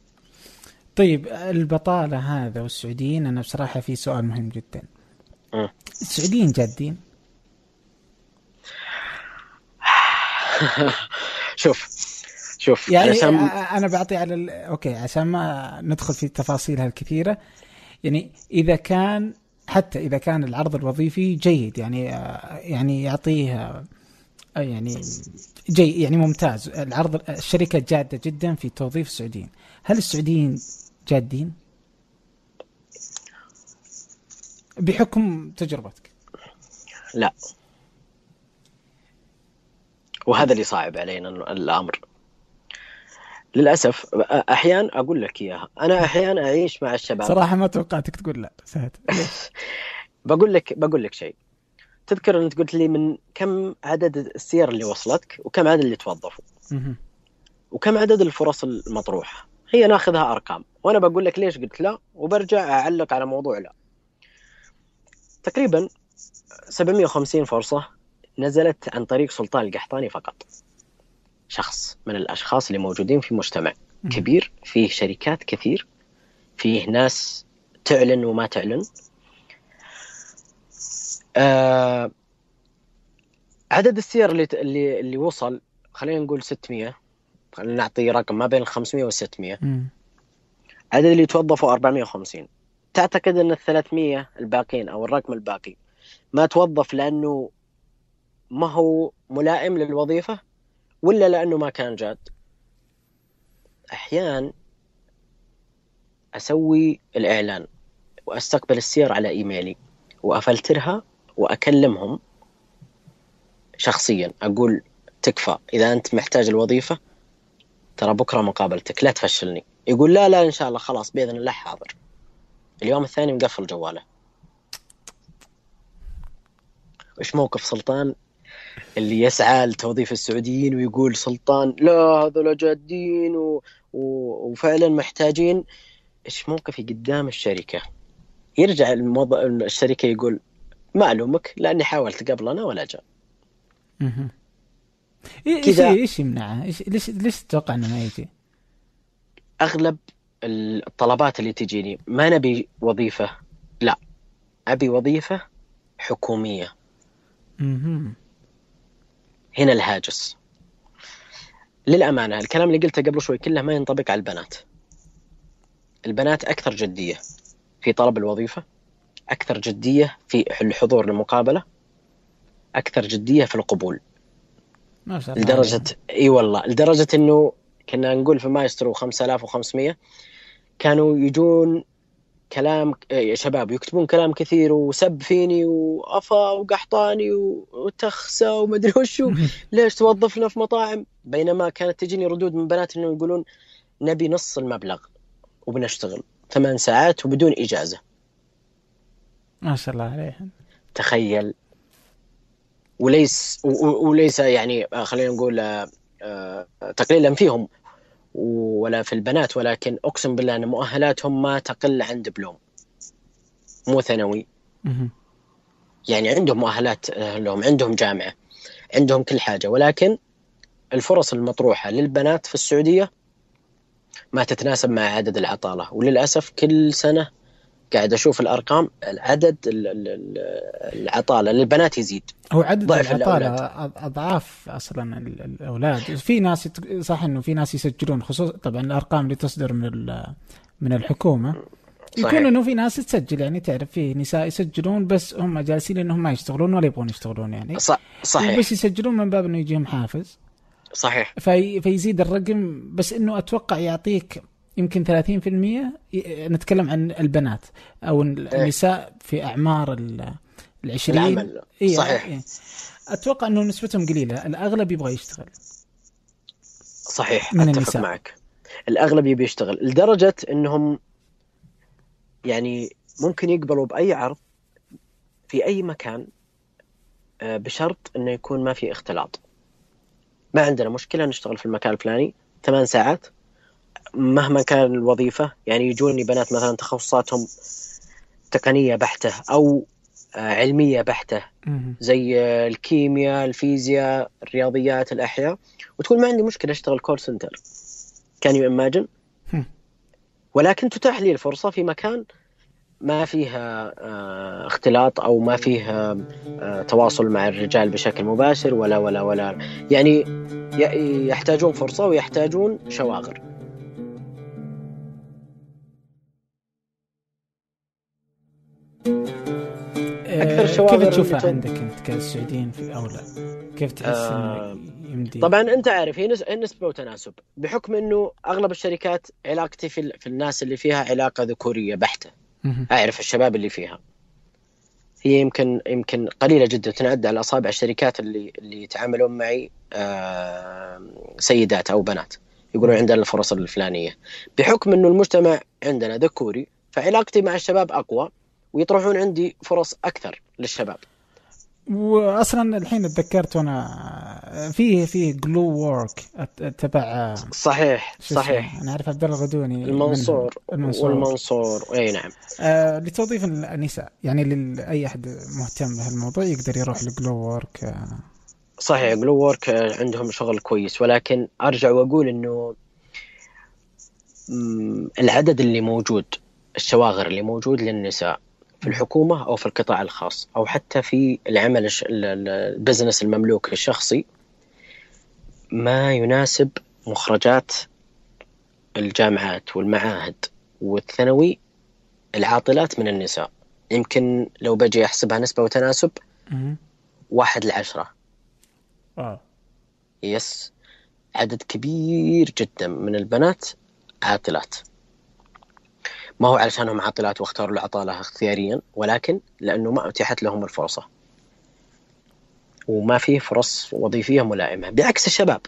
طيب البطالة هذا والسعوديين أنا بصراحة في سؤال مهم جدا. السعوديين جادين [laughs] شوف شوف يعني علشان أنا بعطي على ال... أوكي عشان ما ندخل في تفاصيلها الكثيره يعني إذا كان حتى إذا كان العرض الوظيفي جيد يعني يعني يعطيه يعني جي يعني ممتاز. العرض الشركة جادة جدا في توظيف السعوديين. هل السعوديين جادين؟ بحكم تجربتك. لا. وهذا اللي صعب علينا الأمر. للأسف أحيانا أقول لك إياها. أنا أحيانا أعيش مع الشباب. صراحة ما توقعتك تقول لا سهد [laughs] بقول لك بقول لك شيء. تذكر انت قلت لي من كم عدد السير اللي وصلتك وكم عدد اللي توظفوا. وكم عدد الفرص المطروحة؟ هي ناخذها أرقام. وأنا بقول لك ليش قلت لا وبرجع أعلق على موضوع لا. تقريبا 750 فرصة نزلت عن طريق سلطان القحطاني فقط. شخص من الأشخاص اللي موجودين في مجتمع. كبير فيه شركات كثير فيه ناس تعلن وما تعلن. آه عدد السير اللي اللي اللي وصل خلينا نقول 600 خلينا نعطي رقم ما بين ال 500 وال 600 مم. عدد اللي توظفوا 450 تعتقد أن ال 300 الباقين أو الرقم الباقي ما توظف لأنه ما هو ملائم للوظيفة؟ ولا لأنه ما كان جاد؟ أحيانا أسوي الإعلان وأستقبل السير على إيميلي وأفلترها وأكلمهم شخصيا. أقول تكفى إذا أنت محتاج الوظيفة ترى بكرة مقابلتك لا تفشلني. يقول لا لا إن شاء الله خلاص بإذن الله حاضر. اليوم الثاني مقفل جواله. وش موقف سلطان؟ اللي يسعى لتوظيف السعوديين ويقول سلطان لا هذول جادين و... و... وفعلا محتاجين. إيش موقفي قدام الشركة؟ يرجع الموظف الشركة يقول ما ألومك لأني حاولت قبل أنا ولا جاء. إيش إيش يمنعه؟ إيش ليش ليش تتوقع إنه ما يجي؟ أغلب الطلبات اللي تجيني ما نبي وظيفة لا. أبي وظيفة حكومية. هنا الهاجس. للأمانة الكلام اللي قلته قبل شوي كله ما ينطبق على البنات. البنات أكثر جدية في طلب الوظيفة أكثر جدية في الحضور للمقابلة أكثر جدية في القبول. ما شاء الله لدرجة إي والله لدرجة إنه كنا نقول في مايسترو 5500 كانوا يجون كلام إيه، شباب يكتبون كلام كثير وسب فيني وأفا وقحطاني وتخسى ومدري وشو. [laughs] ليش توظفنا في مطاعم؟ بينما كانت تجيني ردود من بنات انه يقولون نبي نص المبلغ وبنشتغل ثمان ساعات وبدون إجازة. ما شاء الله عليه تخيل. وليس وليس يعني آه، خلينا نقول آه، آه، تقليلا فيهم. ولا في البنات ولكن أقسم بالله أن مؤهلاتهم ما تقل عن دبلوم. مو ثانوي. يعني عندهم مؤهلات لهم عندهم جامعة عندهم كل حاجة ولكن الفرص المطروحة للبنات في السعودية ما تتناسب مع عدد العطالة. وللأسف كل سنة قاعد أشوف الأرقام عدد العطالة للبنات يزيد. هو عدد العطالة أضعاف أصلا الأولاد. في ناس صح إنه في ناس يسجلون خصوصا طبعا الأرقام اللي تصدر من من الحكومة. يكون إنه في ناس تسجل يعني تعرف في نساء يسجلون بس هم جالسين إنهم ما يشتغلون ولا يبغون يشتغلون يعني. صح صحيح. بس يسجلون من باب إنه يجيهم حافز. صحيح. في فيزيد الرقم بس إنه أتوقع يعطيك يمكن 30% نتكلم عن البنات أو النساء في أعمار العشرين. العمل. إيه صحيح. إيه. أتوقع أنه نسبتهم قليلة. الأغلب يبغى يشتغل. صحيح من أتفق النساء. معك. الأغلب يبي يشتغل. لدرجة إنهم يعني ممكن يقبلوا بأي عرض في أي مكان آه، بشرط إنه يكون ما في اختلاط. ما عندنا مشكلة نشتغل في المكان الفلاني ثمان ساعات. مهما كان الوظيفة يعني يجوني بنات مثلا تخصصاتهم تقنية بحتة أو آه، علمية بحتة. زي الكيمياء الفيزياء الرياضيات الأحياء. وتقول ما عندي مشكلة أشتغل call center can you imagine ولكن تتاح لي الفرصة في مكان ما فيها آه، اختلاط أو ما فيه آه، تواصل مع الرجال بشكل مباشر ولا ولا ولا. يعني يحتاجون فرصة ويحتاجون شواغر. أكثر الشواغر كيف تشوفها عندك أنت كسعوديين في أو لا؟ كيف تحس آه يمدي طبعا أنت عارف هي نسبة وتناسب بحكم إنه أغلب الشركات علاقتي في, في الناس اللي فيها علاقة ذكورية بحتة. أعرف الشباب اللي فيها. هي يمكن يمكن قليلة جدا تنعد على أصابع الشركات اللي اللي يتعاملون معي آه سيدات أو بنات. يقولون عندنا الفرص الفلانية. بحكم إنه المجتمع عندنا ذكوري فعلاقتي مع الشباب أقوى. ويطرحون عندي فرص أكثر للشباب. واصلا الحين تذكرت وأنا فيه فيه Glowork تبع صحيح صحيح. أنا أعرف عبد الله الغدوني. المنصور. المنصور. والمنصور. أي نعم. آه لتوظيف النساء. يعني لاي أحد مهتم بهالموضوع يقدر يروح ل Glowork آه. صحيح Glowork عندهم شغل كويس. ولكن أرجع وأقول إنه العدد اللي موجود الشواغر اللي موجود للنساء في الحكومة أو في القطاع الخاص أو حتى في العمل ال business المملوك الشخصي ما يناسب مخرجات الجامعات والمعاهد والثانوي العاطلات من النساء. يمكن لو بجي أحسبها نسبة وتناسب واحد لعشرة. آه. يس. عدد كبير جدا من البنات عاطلات. ما هو علشانهم عاطلات واختاروا العطالة اختياريا ولكن لأنه ما أتيحت لهم الفرصة. وما فيه فرص وظيفية ملائمة. بعكس الشباب.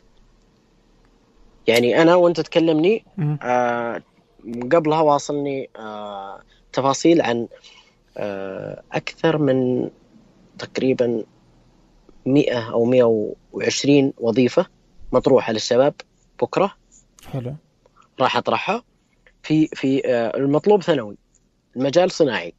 يعني أنا وأنت تكلمني آه قبلها واصلني آه تفاصيل عن آه أكثر من تقريبا 100 أو 120 وظيفة مطروحة للشباب بكرة. حلو. راح أطرحها. في في آه، المطلوب ثانوي المجال صناعي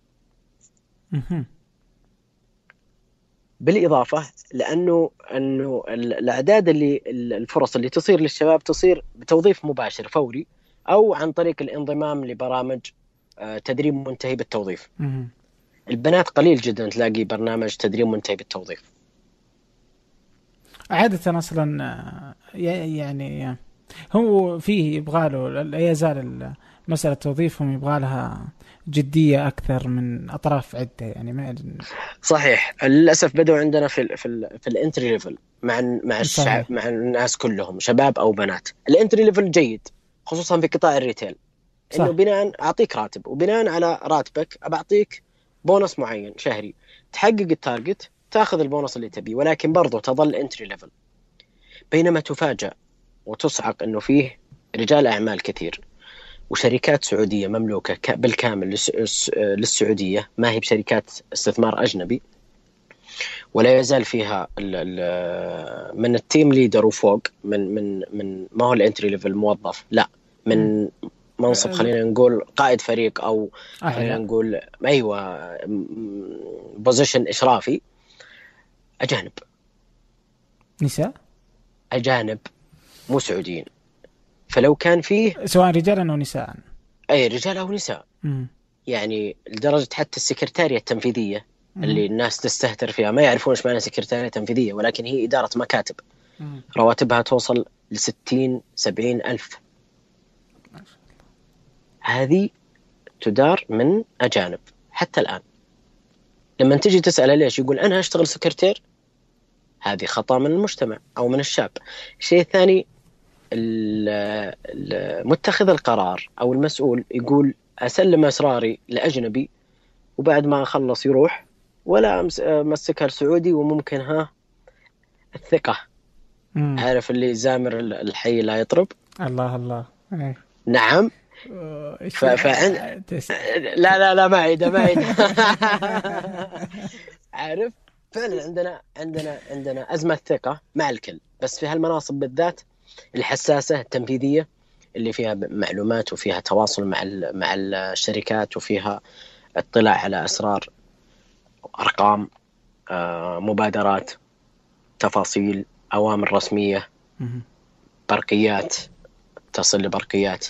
بالإضافة لأنه أنه الأعداد اللي الفرص اللي تصير للشباب تصير بتوظيف مباشر فوري أو عن طريق الانضمام لبرامج آه، تدريب منتهي بالتوظيف. البنات قليل جدا تلاقي برنامج تدريب منتهي بالتوظيف. عادة أصلا آه، يعني هو فيه يبغى له لا يزال مسألة توظيفهم يبغى لها جدية أكثر من أطراف عدة يعني ما صحيح. للأسف بدوا عندنا في في, في ال entry level مع مع الشعب مع الناس كلهم شباب أو بنات. ال entry level جيد خصوصا في قطاع ال retail. إنه بناء أعطيك راتب وبناء على راتبك بعطيك بونص معين شهري. تحقق ال target تأخذ البونص اللي تبيه ولكن برضو تظل entry level بينما تفاجأ وتصعق إنه فيه رجال أعمال كثير. وشركات سعودية مملوكة بالكامل للسعودية ما هي بشركات استثمار أجنبي ولا يزال فيها من ال team leader وفوق من من من ما هو ال entry level موظف لا من منصب خلينا نقول قائد فريق أو خلينا نقول أيوه position إشرافي. أجانب. نساء؟ أجانب مو سعوديين. فلو كان فيه سواء رجالا أو نساء. أي رجال أو نساء. يعني لدرجة حتى السكرتارية التنفيذية. اللي الناس تستهتر فيها. ما يعرفون إيش معنى سكرتارية تنفيذية ولكن هي إدارة مكاتب. رواتبها توصل ل 60 70 ألف. هذه تدار من أجانب. حتى الآن. لما تجي تساله ليش يقول أنا أشتغل سكرتير. هذه خطأ من المجتمع أو من الشاب الشيء الثاني ال- ال- متخذ القرار أو المسؤول يقول أسلم أسراري لأجنبي وبعد ما أخلص يروح ولا أمسكها السعودي وممكن ها الثقة. مم. عارف اللي زامر الحي لا يطرب؟ الله الله. إيه. نعم. إيش ف- فعن- تس- لا لا لا ما عيده ما عيده [laughs] عارف؟ فعلا عندنا عندنا عندنا أزمة ثقة مع الكل. بس في هالمناصب بالذات الحساسة التنفيذية اللي فيها معلومات وفيها تواصل مع مع الشركات وفيها اطلاع على أسرار أرقام آه، مبادرات تفاصيل أوامر رسمية. برقيات تصل لبرقيات.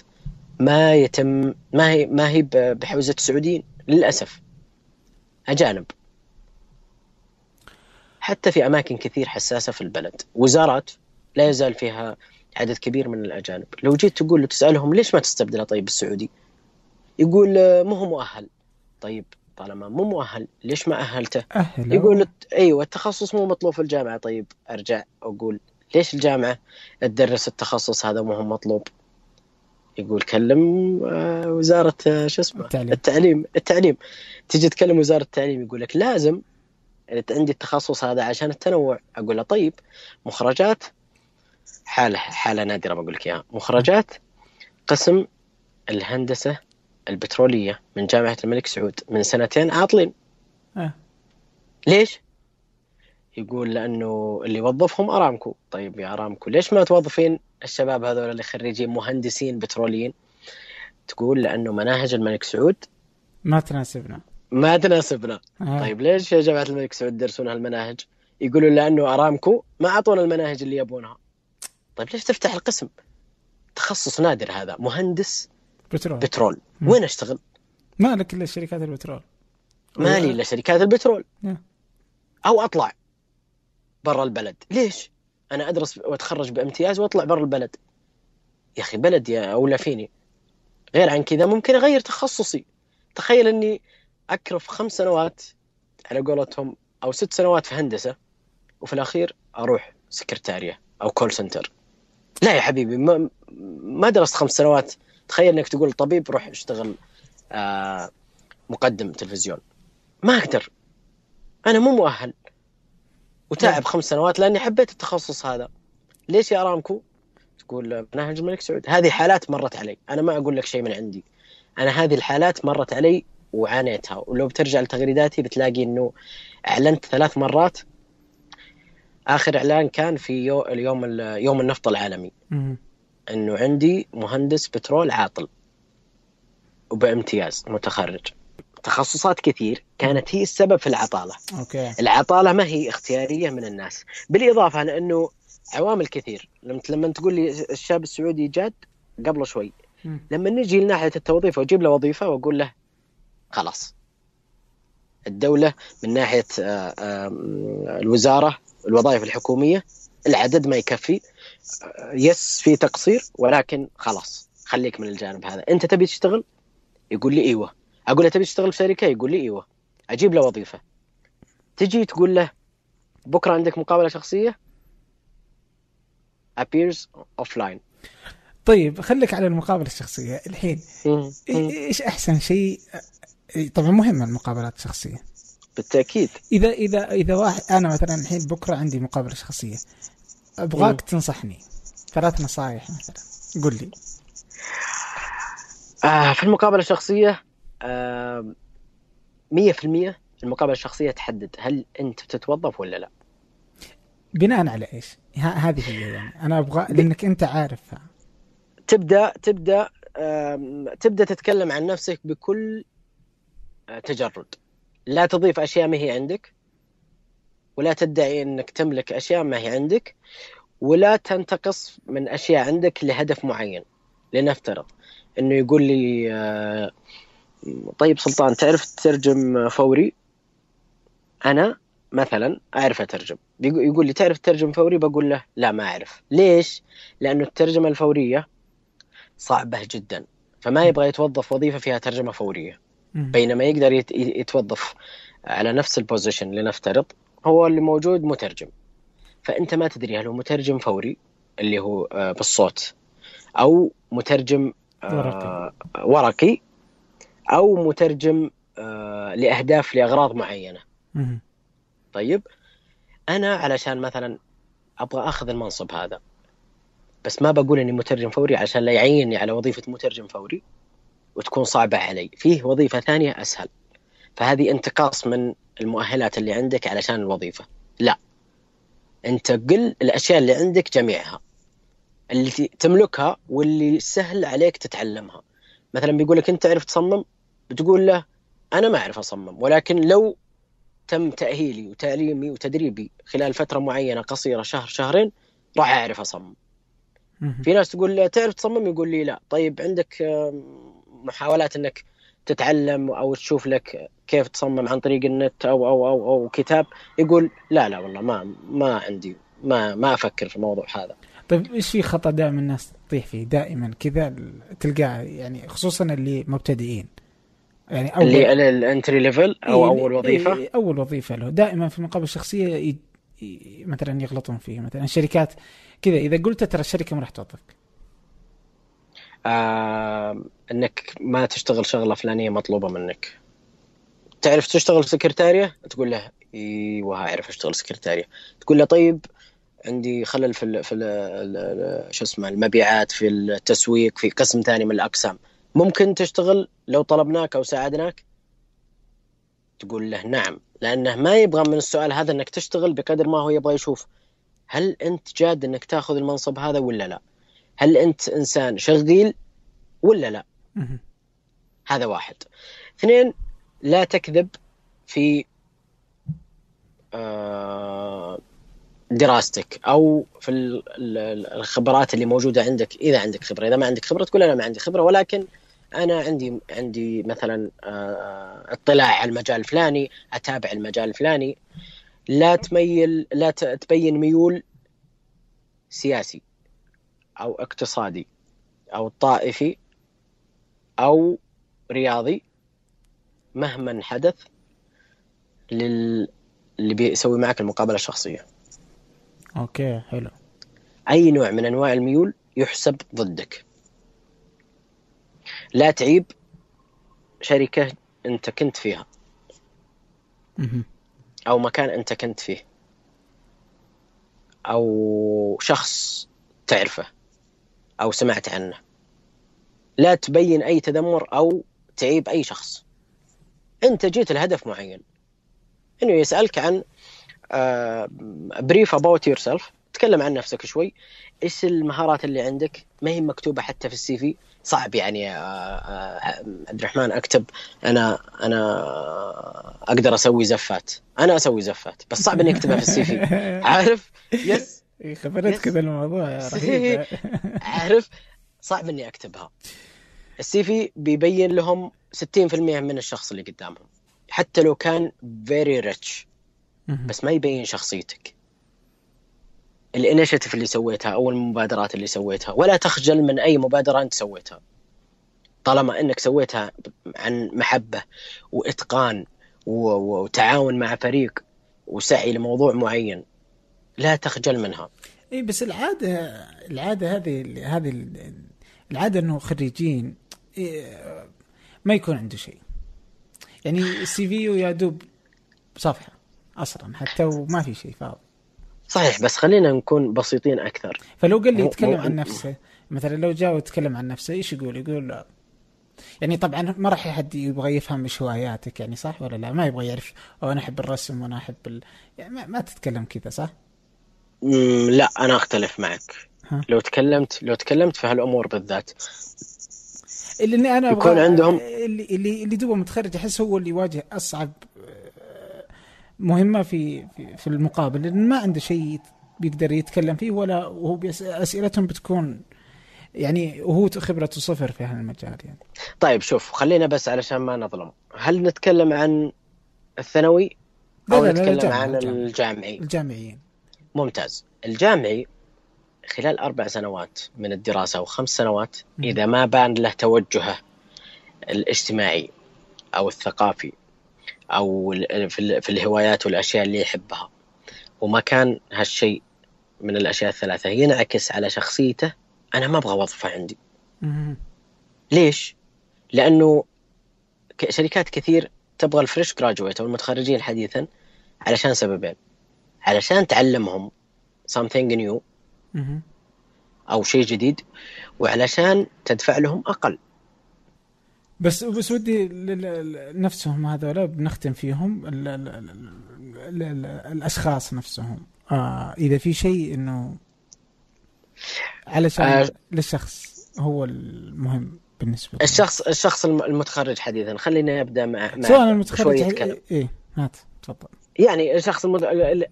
ما يتم ما هي ما هي بحوزة السعوديين؟ للأسف. أجانب. حتى في أماكن كثير حساسة في البلد. وزارات لا يزال فيها عدد كبير من الأجانب. لو جيت تقول له تسألهم ليش ما تستبدله؟ طيب بالسعودي يقول آه، مو هو مؤهل. طيب طالما مو مؤهل ليش ما أهلته؟ أهلا يقول أيوه التخصص مو مطلوب في الجامعة. طيب أرجع أقول ليش الجامعة تدرس التخصص هذا مو مطلوب؟ يقول كلم آه، وزارة آه، شو اسمه؟ التعليم. التعليم. التعليم. تجي تكلم وزارة التعليم يقول لك لازم عندي التخصص هذا عشان التنوع. أقول له طيب مخرجات حالة حالة نادرة بقول لك إياها مخرجات قسم الهندسة البترولية من جامعة الملك سعود من سنتين عاطلين آه. ليش؟ يقول لأنه اللي وظفهم أرامكو، طيب يا أرامكو ليش ما توظفين الشباب هذول اللي خريجين مهندسين بتروليين؟ تقول لأنه مناهج الملك سعود ما تناسبنا ما تناسبنا، آه. طيب ليش يا جماعة الملك سعود يدرسون هالمناهج؟ يقولوا لأنه أرامكو ما أعطونا المناهج اللي يبونها. طيب ليش تفتح القسم؟ تخصص نادر هذا مهندس بترول. بترول، مم. وين أشتغل؟ ما لك إلا شركات البترول. مالي إلا شركات البترول. نعم. أو أطلع برا البلد. ليش؟ أنا أدرس وأتخرج بامتياز وأطلع برا البلد. يا أخي بلدي أولى فيني. غير عن كذا ممكن أغير تخصصي. تخيل إني أكرف خمس سنوات على قولتهم أو ست سنوات في هندسة وفي الأخير أروح سكرتارية أو call center لا يا حبيبي ما ما درست خمس سنوات. تخيل إنك تقول طبيب روح اشتغل آه مقدم تلفزيون. ما أقدر. أنا مو مؤهل. وتعب خمس سنوات لأني حبيت التخصص هذا. ليش يا ارامكو تقول مناهج الملك سعود هذه حالات مرت علي. أنا ما أقول لك شيء من عندي. أنا هذه الحالات مرت علي وعانيتها. ولو بترجع لتغريداتي بتلاقي إنه أعلنت ثلاث مرات آخر إعلان كان في يو اليوم ال- يوم النفط العالمي. مم. إنه عندي مهندس بترول عاطل. وبامتياز متخرج. تخصصات كثير كانت هي السبب في العطالة. أوكي. العطالة ما هي اختيارية من الناس. بالإضافة لأنه عوامل كثير. لما لما تقول لي الشاب السعودي جاد قبل شوي. لما نجي لناحية التوظيف وأجيب له وظيفة وأقول له خلاص. الدولة من ناحية آه، آه، الوزارة الوظائف الحكومية العدد ما يكفي. يس في تقصير ولكن خلاص خليك من الجانب هذا. أنت تبي تشتغل؟ يقول لي إيوه. أقول له تبي تشتغل في شركه يقول لي إيوه. أجيب له وظيفة. تجي تقول له بكرة عندك مقابلة شخصية؟ Appears offline. طيب خليك على المقابلة الشخصية. الحين إيش أحسن شيء؟ طبعا مهمه المقابلات الشخصية. بالتأكيد. إذا إذا إذا واحد أنا مثلا الحين بكرة عندي مقابلة شخصية. أبغاك تنصحني. ثلاث نصائح مثلا. قل لي. آه في المقابلة الشخصية آه 100% المقابلة الشخصية تحدد هل أنت بتتوظف ولا لا. بناء على إيش؟ ه- هذه هي يعني. أنا أبغى لأنك أنت عارفها. تبدأ تبدأ تبدأ تتكلم عن نفسك بكل آه، تجرد. لا تضيف أشياء ما هي عندك ولا تدعي إنك تملك أشياء ما هي عندك ولا تنتقص من أشياء عندك لهدف معين لنفترض. إنه يقول لي آه، طيب سلطان تعرف تترجم فوري؟ أنا مثلا أعرف أترجم. يقول لي تعرف تترجم فوري؟ بقول له لا ما أعرف. ليش؟ لأنه الترجمة الفورية صعبة جدا فما يبغى يتوظف وظيفة فيها ترجمة فورية. بينما يقدر يت- يتوظف على نفس ال position لنفترض هو اللي موجود مترجم فأنت ما تدري هل هو مترجم فوري اللي هو آه، بالصوت أو مترجم آه، ورقي. ورقي أو مترجم آه، لأهداف لأغراض معينة. طيب أنا علشان مثلا أبغى أخذ المنصب هذا بس ما بقول إني مترجم فوري عشان لا يعيني على وظيفة مترجم فوري وتكون صعبة علي. فيه وظيفة ثانية أسهل. فهذه انتقاص من المؤهلات اللي عندك علشان الوظيفة. لا. انت قل الأشياء اللي عندك جميعها. اللي تملكها واللي سهل عليك تتعلمها. مثلا بيقول لك أنت تعرف تصمم؟ بتقول له أنا ما أعرف أصمم. ولكن لو تم تأهيلي وتعليمي وتدريبي خلال فترة معينة قصيرة شهر شهرين راح أعرف أصمم. مم. في ناس تقول له تعرف تصمم؟ يقول لي لا. طيب عندك محاولات إنك تتعلم أو تشوف لك كيف تصمم عن طريق النت أو أو أو أو كتاب يقول لا لا والله ما ما عندي ما ما أفكر في الموضوع هذا. طيب إيش في خطأ دائما الناس تطيح فيه؟ دائما كذا تلقاه يعني خصوصا اللي مبتدئين. يعني اول اللي ال entry level أو إيه، أول وظيفة؟ إيه، أول وظيفة له. دائما في المقابله الشخصيه. مثلا يغلطون فيه مثلا الشركات كذا إذا قلت ترى الشركة ما راح توظفك. آه إنك ما تشتغل شغلة فلانية مطلوبة منك. تعرف تشتغل سكرتاريه تقول له إيوه أعرف أشتغل سكرتاريه تقول له طيب عندي خلل في ال في شو اسمه المبيعات في التسويق في قسم ثاني من الأقسام. ممكن تشتغل لو طلبناك أو ساعدناك؟ تقول له نعم. لأنه ما يبغى من السؤال هذا إنك تشتغل بقدر ما هو يبغى يشوف. هل أنت جاد إنك تأخذ المنصب هذا ولا لا؟ هل أنت إنسان شغيل ولا لا. هذا واحد. اثنين لا تكذب في آه، دراستك أو في ال- ال- الخبرات اللي موجودة عندك إذا عندك خبرة. إذا ما عندك خبرة تقول أنا ما عندي خبرة ولكن أنا عندي عندي مثلا آه، اطلاع على المجال الفلاني أتابع المجال الفلاني. لا تميل لا تبين ميول سياسي. أو اقتصادي أو طائفي أو رياضي مهما حدث لل اللي بيسوي معك المقابلة الشخصية. أوكي حلو. أي نوع من أنواع الميول يحسب ضدك. لا تعيب شركة أنت كنت فيها. أو مكان أنت كنت فيه. أو شخص تعرفه. أو سمعت عنه. لا تبين أي تذمر أو تعيب أي شخص. أنت جيت لهدف معين. إنه يسألك عن brief about yourself تكلم عن نفسك شوي. إيش المهارات اللي عندك؟ ما هي مكتوبة حتى في ال CV؟ صعب يعني آه، آه، عبد الرحمن أكتب. أنا أنا أقدر أسوي زفات. أنا أسوي زفات بس صعب إني أكتبها في ال CV. [laughs] عارف؟ yes خبرت yes. كذا الموضوع يا رهيب. [laughs] عارف صعب إني أكتبها. ال CV بيبين لهم 60% من الشخص اللي قدامهم. حتى لو كان very rich. بس ما يبين شخصيتك. ال initiative اللي سويتها أو المبادرات اللي سويتها ولا تخجل من أي مبادرة أنت سويتها. طالما إنك سويتها عن محبة وإتقان وتعاون مع فريق وسعي لموضوع معين لا تخجل منها اي بس العادة العادة هذه هذه العادة إنه خريجين إيه، ما يكون عنده شيء يعني السي في يا دوب صفحه أصلا حتى وما في شيء فاضي صحيح بس خلينا نكون بسيطين أكثر فلو قال لي يتكلم عن نفسه مثلا لو جاء ويتكلم عن نفسه إيش يقول؟ يقول. يعني طبعا ما راح حد يبغى يفهم إيش هواياتك يعني صح ولا لا؟ ما يبغى يعرف أو أنا أحب الرسم وأنا أحب ال... يعني ما, ما تتكلم كذا صح؟ لا أنا أختلف معك. ها. لو تكلمت لو تكلمت في هالأمور بالذات. اللي أنا يكون عندهم- اللي اللي اللي دوبه متخرج أحس هو اللي يواجه أصعب آه، مهمة في في, في المقابل. لأن ما عنده شيء بيقدر يتكلم فيه ولا وهو أسئلتهم بتكون يعني وهو خبرته صفر في هالمجال يعني. طيب شوف خلينا بس علشان ما نظلم. هل نتكلم عن الثانوي؟ لا أو لا لا نتكلم الجامعة، عن. الجامعي. الجامعيين. ممتاز الجامعي خلال أربع سنوات من الدراسة أو خمس سنوات. إذا ما بان له توجهه الاجتماعي أو الثقافي أو في, ال- في الهوايات والأشياء اللي يحبها وما كان هالشيء من الأشياء الثلاثة ينعكس على شخصيته أنا ما أبغى وظفة عندي. ليش؟ لأنه شركات كثير تبغى الفريش جراجويت أو المتخرجين حديثا علشان سببين علشان تعلمهم something new. أو شيء جديد وعلشان تدفع لهم أقل بس بس ودي نفسهم هذولا بنختم فيهم ال ال ال ال ال الأشخاص نفسهم آه إذا في شيء إنه علشان آه. للشخص هو المهم بالنسبة لي الشخص الشخص الم- المتخرج حديثا خلينا نبدأ مع, مع سواء المتخرج شوية ح- كلام. إيه هات تفضل يعني الشخص المت...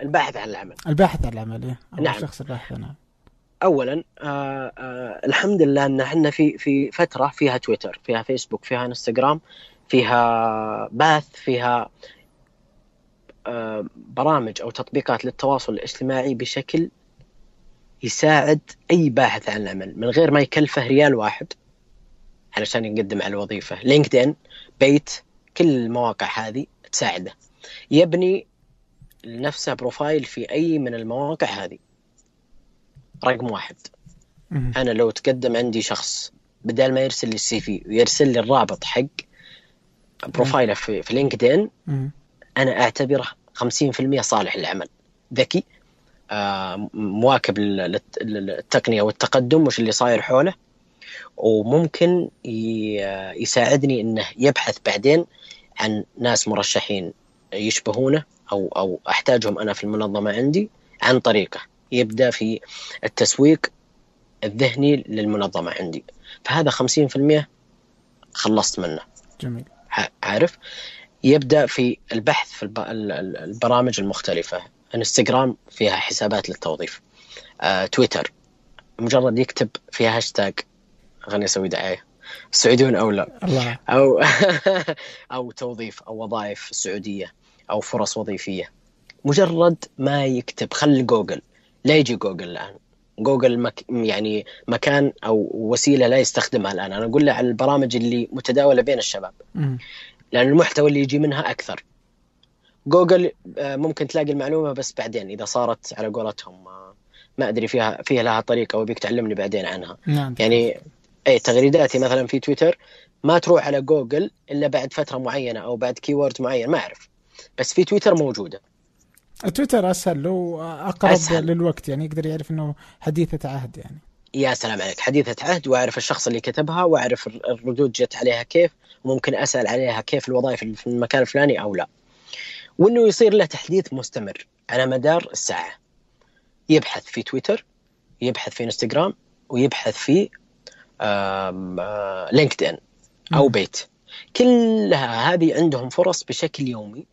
الباحث عن العمل الباحث عن العمل إيه؟ نعم. الشخص الباحث عن العمل اولا آه آه الحمد لله إن إحنا في في فترة فيها تويتر فيها فيسبوك فيها إنستغرام فيها باث فيها آه برامج أو تطبيقات للتواصل الاجتماعي بشكل يساعد أي باحث عن العمل من غير ما يكلفه ريال واحد علشان يقدم على الوظيفة LinkedIn بيت كل المواقع هذه تساعده يبني لنفسه profile في أي من المواقع هذه. رقم واحد. أنا لو تقدم عندي شخص بدل ما يرسل لي ال CV ويرسل لي الرابط حق بروفايله في, في لينكدين. أنا أعتبره 50% صالح للعمل. ذكي. آه، مواكب لل- لل- للتقنية والتقدم وش اللي صاير حوله. وممكن يساعدني إنه يبحث بعدين عن ناس مرشحين يشبهونه. أو أو أحتاجهم أنا في المنظمة عندي عن طريقه. يبدأ في التسويق الذهني للمنظمة عندي. فهذا 50% خلصت منه. جميل. عارف؟ يبدأ في البحث في الب- ال- ال- البرامج المختلفة. انستغرام فيها حسابات للتوظيف. آه، تويتر مجرد يكتب فيها هاشتاج. خليني أسوي دعاية. السعوديون أولى. الله. أو [laughs] أو توظيف أو وظائف سعودية أو فرص وظيفية. مجرد ما يكتب خل جوجل. لا يجي جوجل الآن. جوجل مك يعني مكان أو وسيلة لا يستخدمها الآن. أنا أقول له على البرامج اللي متداولة بين الشباب. مهم. لأن المحتوى اللي يجي منها أكثر. جوجل آه، ممكن تلاقي المعلومة بس بعدين إذا صارت على قولتهم آه، ما أدري فيها فيها لها طريقة وبيك تعلمني بعدين عنها. نعم. يعني اي تغريداتي مثلا في تويتر ما تروح على جوجل إلا بعد فترة معينة أو بعد keyword معين ما أعرف. بس في تويتر موجودة. تويتر أسهل له أقرب أسهل. للوقت يعني يقدر يعرف إنه حديثة عهد يعني. يا سلام عليك. حديثة عهد وأعرف الشخص اللي كتبها وأعرف الر- الردود جت عليها كيف. وممكن أسأل عليها كيف الوظائف في المكان الفلاني أو لا. وإنه يصير له تحديث مستمر على مدار الساعة. يبحث في تويتر يبحث في إنستغرام ويبحث في آه، لينكدين أو مم. بيت. كلها هذه عندهم فرص بشكل يومي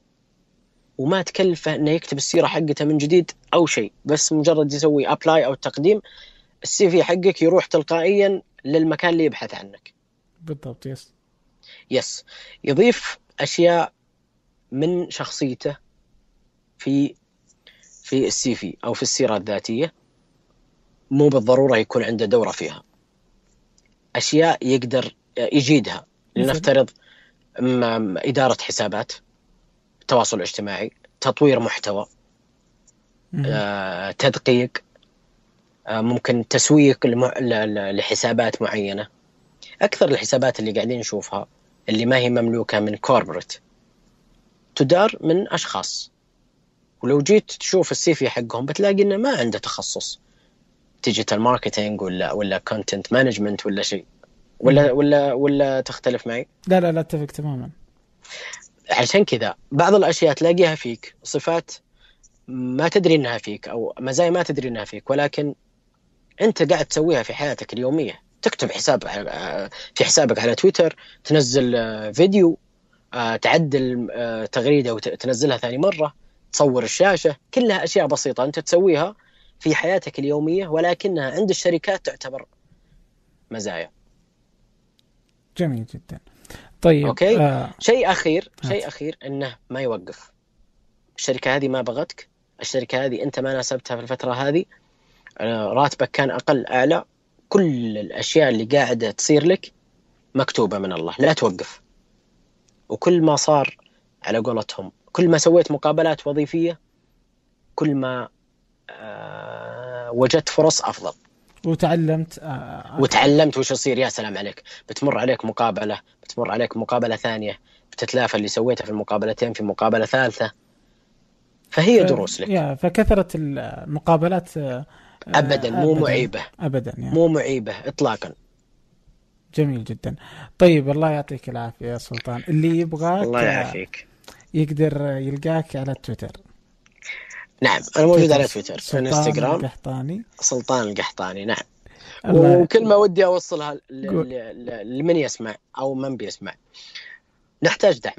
وما تكلفه إنه يكتب السيرة حقته من جديد أو شيء بس مجرد يسوي apply أو تقديم ال CV حقك يروح تلقائيا للمكان اللي يبحث عنك. بالضبط yes. yes. يضيف أشياء من شخصيته في في ال CV أو في السيرة الذاتية مو بالضرورة يكون عنده دورة فيها. أشياء يقدر يجيدها؟ لنفترض إدارة حسابات تواصل اجتماعي تطوير محتوى. آه، تدقيق آه، ممكن تسويق لحسابات معينة أكثر الحسابات اللي قاعدين نشوفها اللي ما هي مملوكة من كوربريت تدار من أشخاص ولو جيت تشوف السي في حقهم بتلاقي إنه ما عنده تخصص digital marketing ولا ولا content management ولا شيء. ولا ولا ولا تختلف معي؟ لا لا لا أتفق تماما. عشان كذا بعض الأشياء تلاقيها فيك صفات ما تدري إنها فيك أو مزايا ما تدري إنها فيك ولكن أنت قاعد تسويها في حياتك اليومية. تكتب حساب في حسابك على تويتر تنزل فيديو تعدل تغريدة وتنزلها ثاني مرة تصور الشاشة كلها أشياء بسيطة أنت تسويها. في حياتك اليومية ولكنها عند الشركات تعتبر مزايا. جميل جدا. طيب أوكي؟ آه. شيء أخير شيء أخير إنه ما يوقف. الشركة هذه ما بغتك. الشركة هذه أنت ما ناسبتها في الفترة هذه. آه، راتبك كان أقل أعلى. كل الأشياء اللي قاعدة تصير لك مكتوبة من الله. لا توقف. وكل ما صار على قولتهم كل ما سويت مقابلات وظيفية كل ما وجدت فرص أفضل. وتعلمت آه وتعلمت وش يصير. يا سلام عليك. بتمر عليك مقابلة بتمر عليك مقابلة ثانية. بتتلافى اللي سويته في المقابلتين في مقابلة ثالثة. فهي ف... دروس لك. يا فكثرة المقابلات آه ابدا مو أبداً معيبة. ابدا يعني. مو معيبة اطلاقا. جميل جدا. طيب الله يعطيك العافية يا سلطان. اللي يبغاك الله يعافيك. يقدر يلقاك على تويتر. نعم أنا موجود على تويتر في انستغرام القحطاني. سلطان القحطاني نعم. وكلمه ودي أوصلها لمن يسمع أو من بيسمع. نحتاج دعم.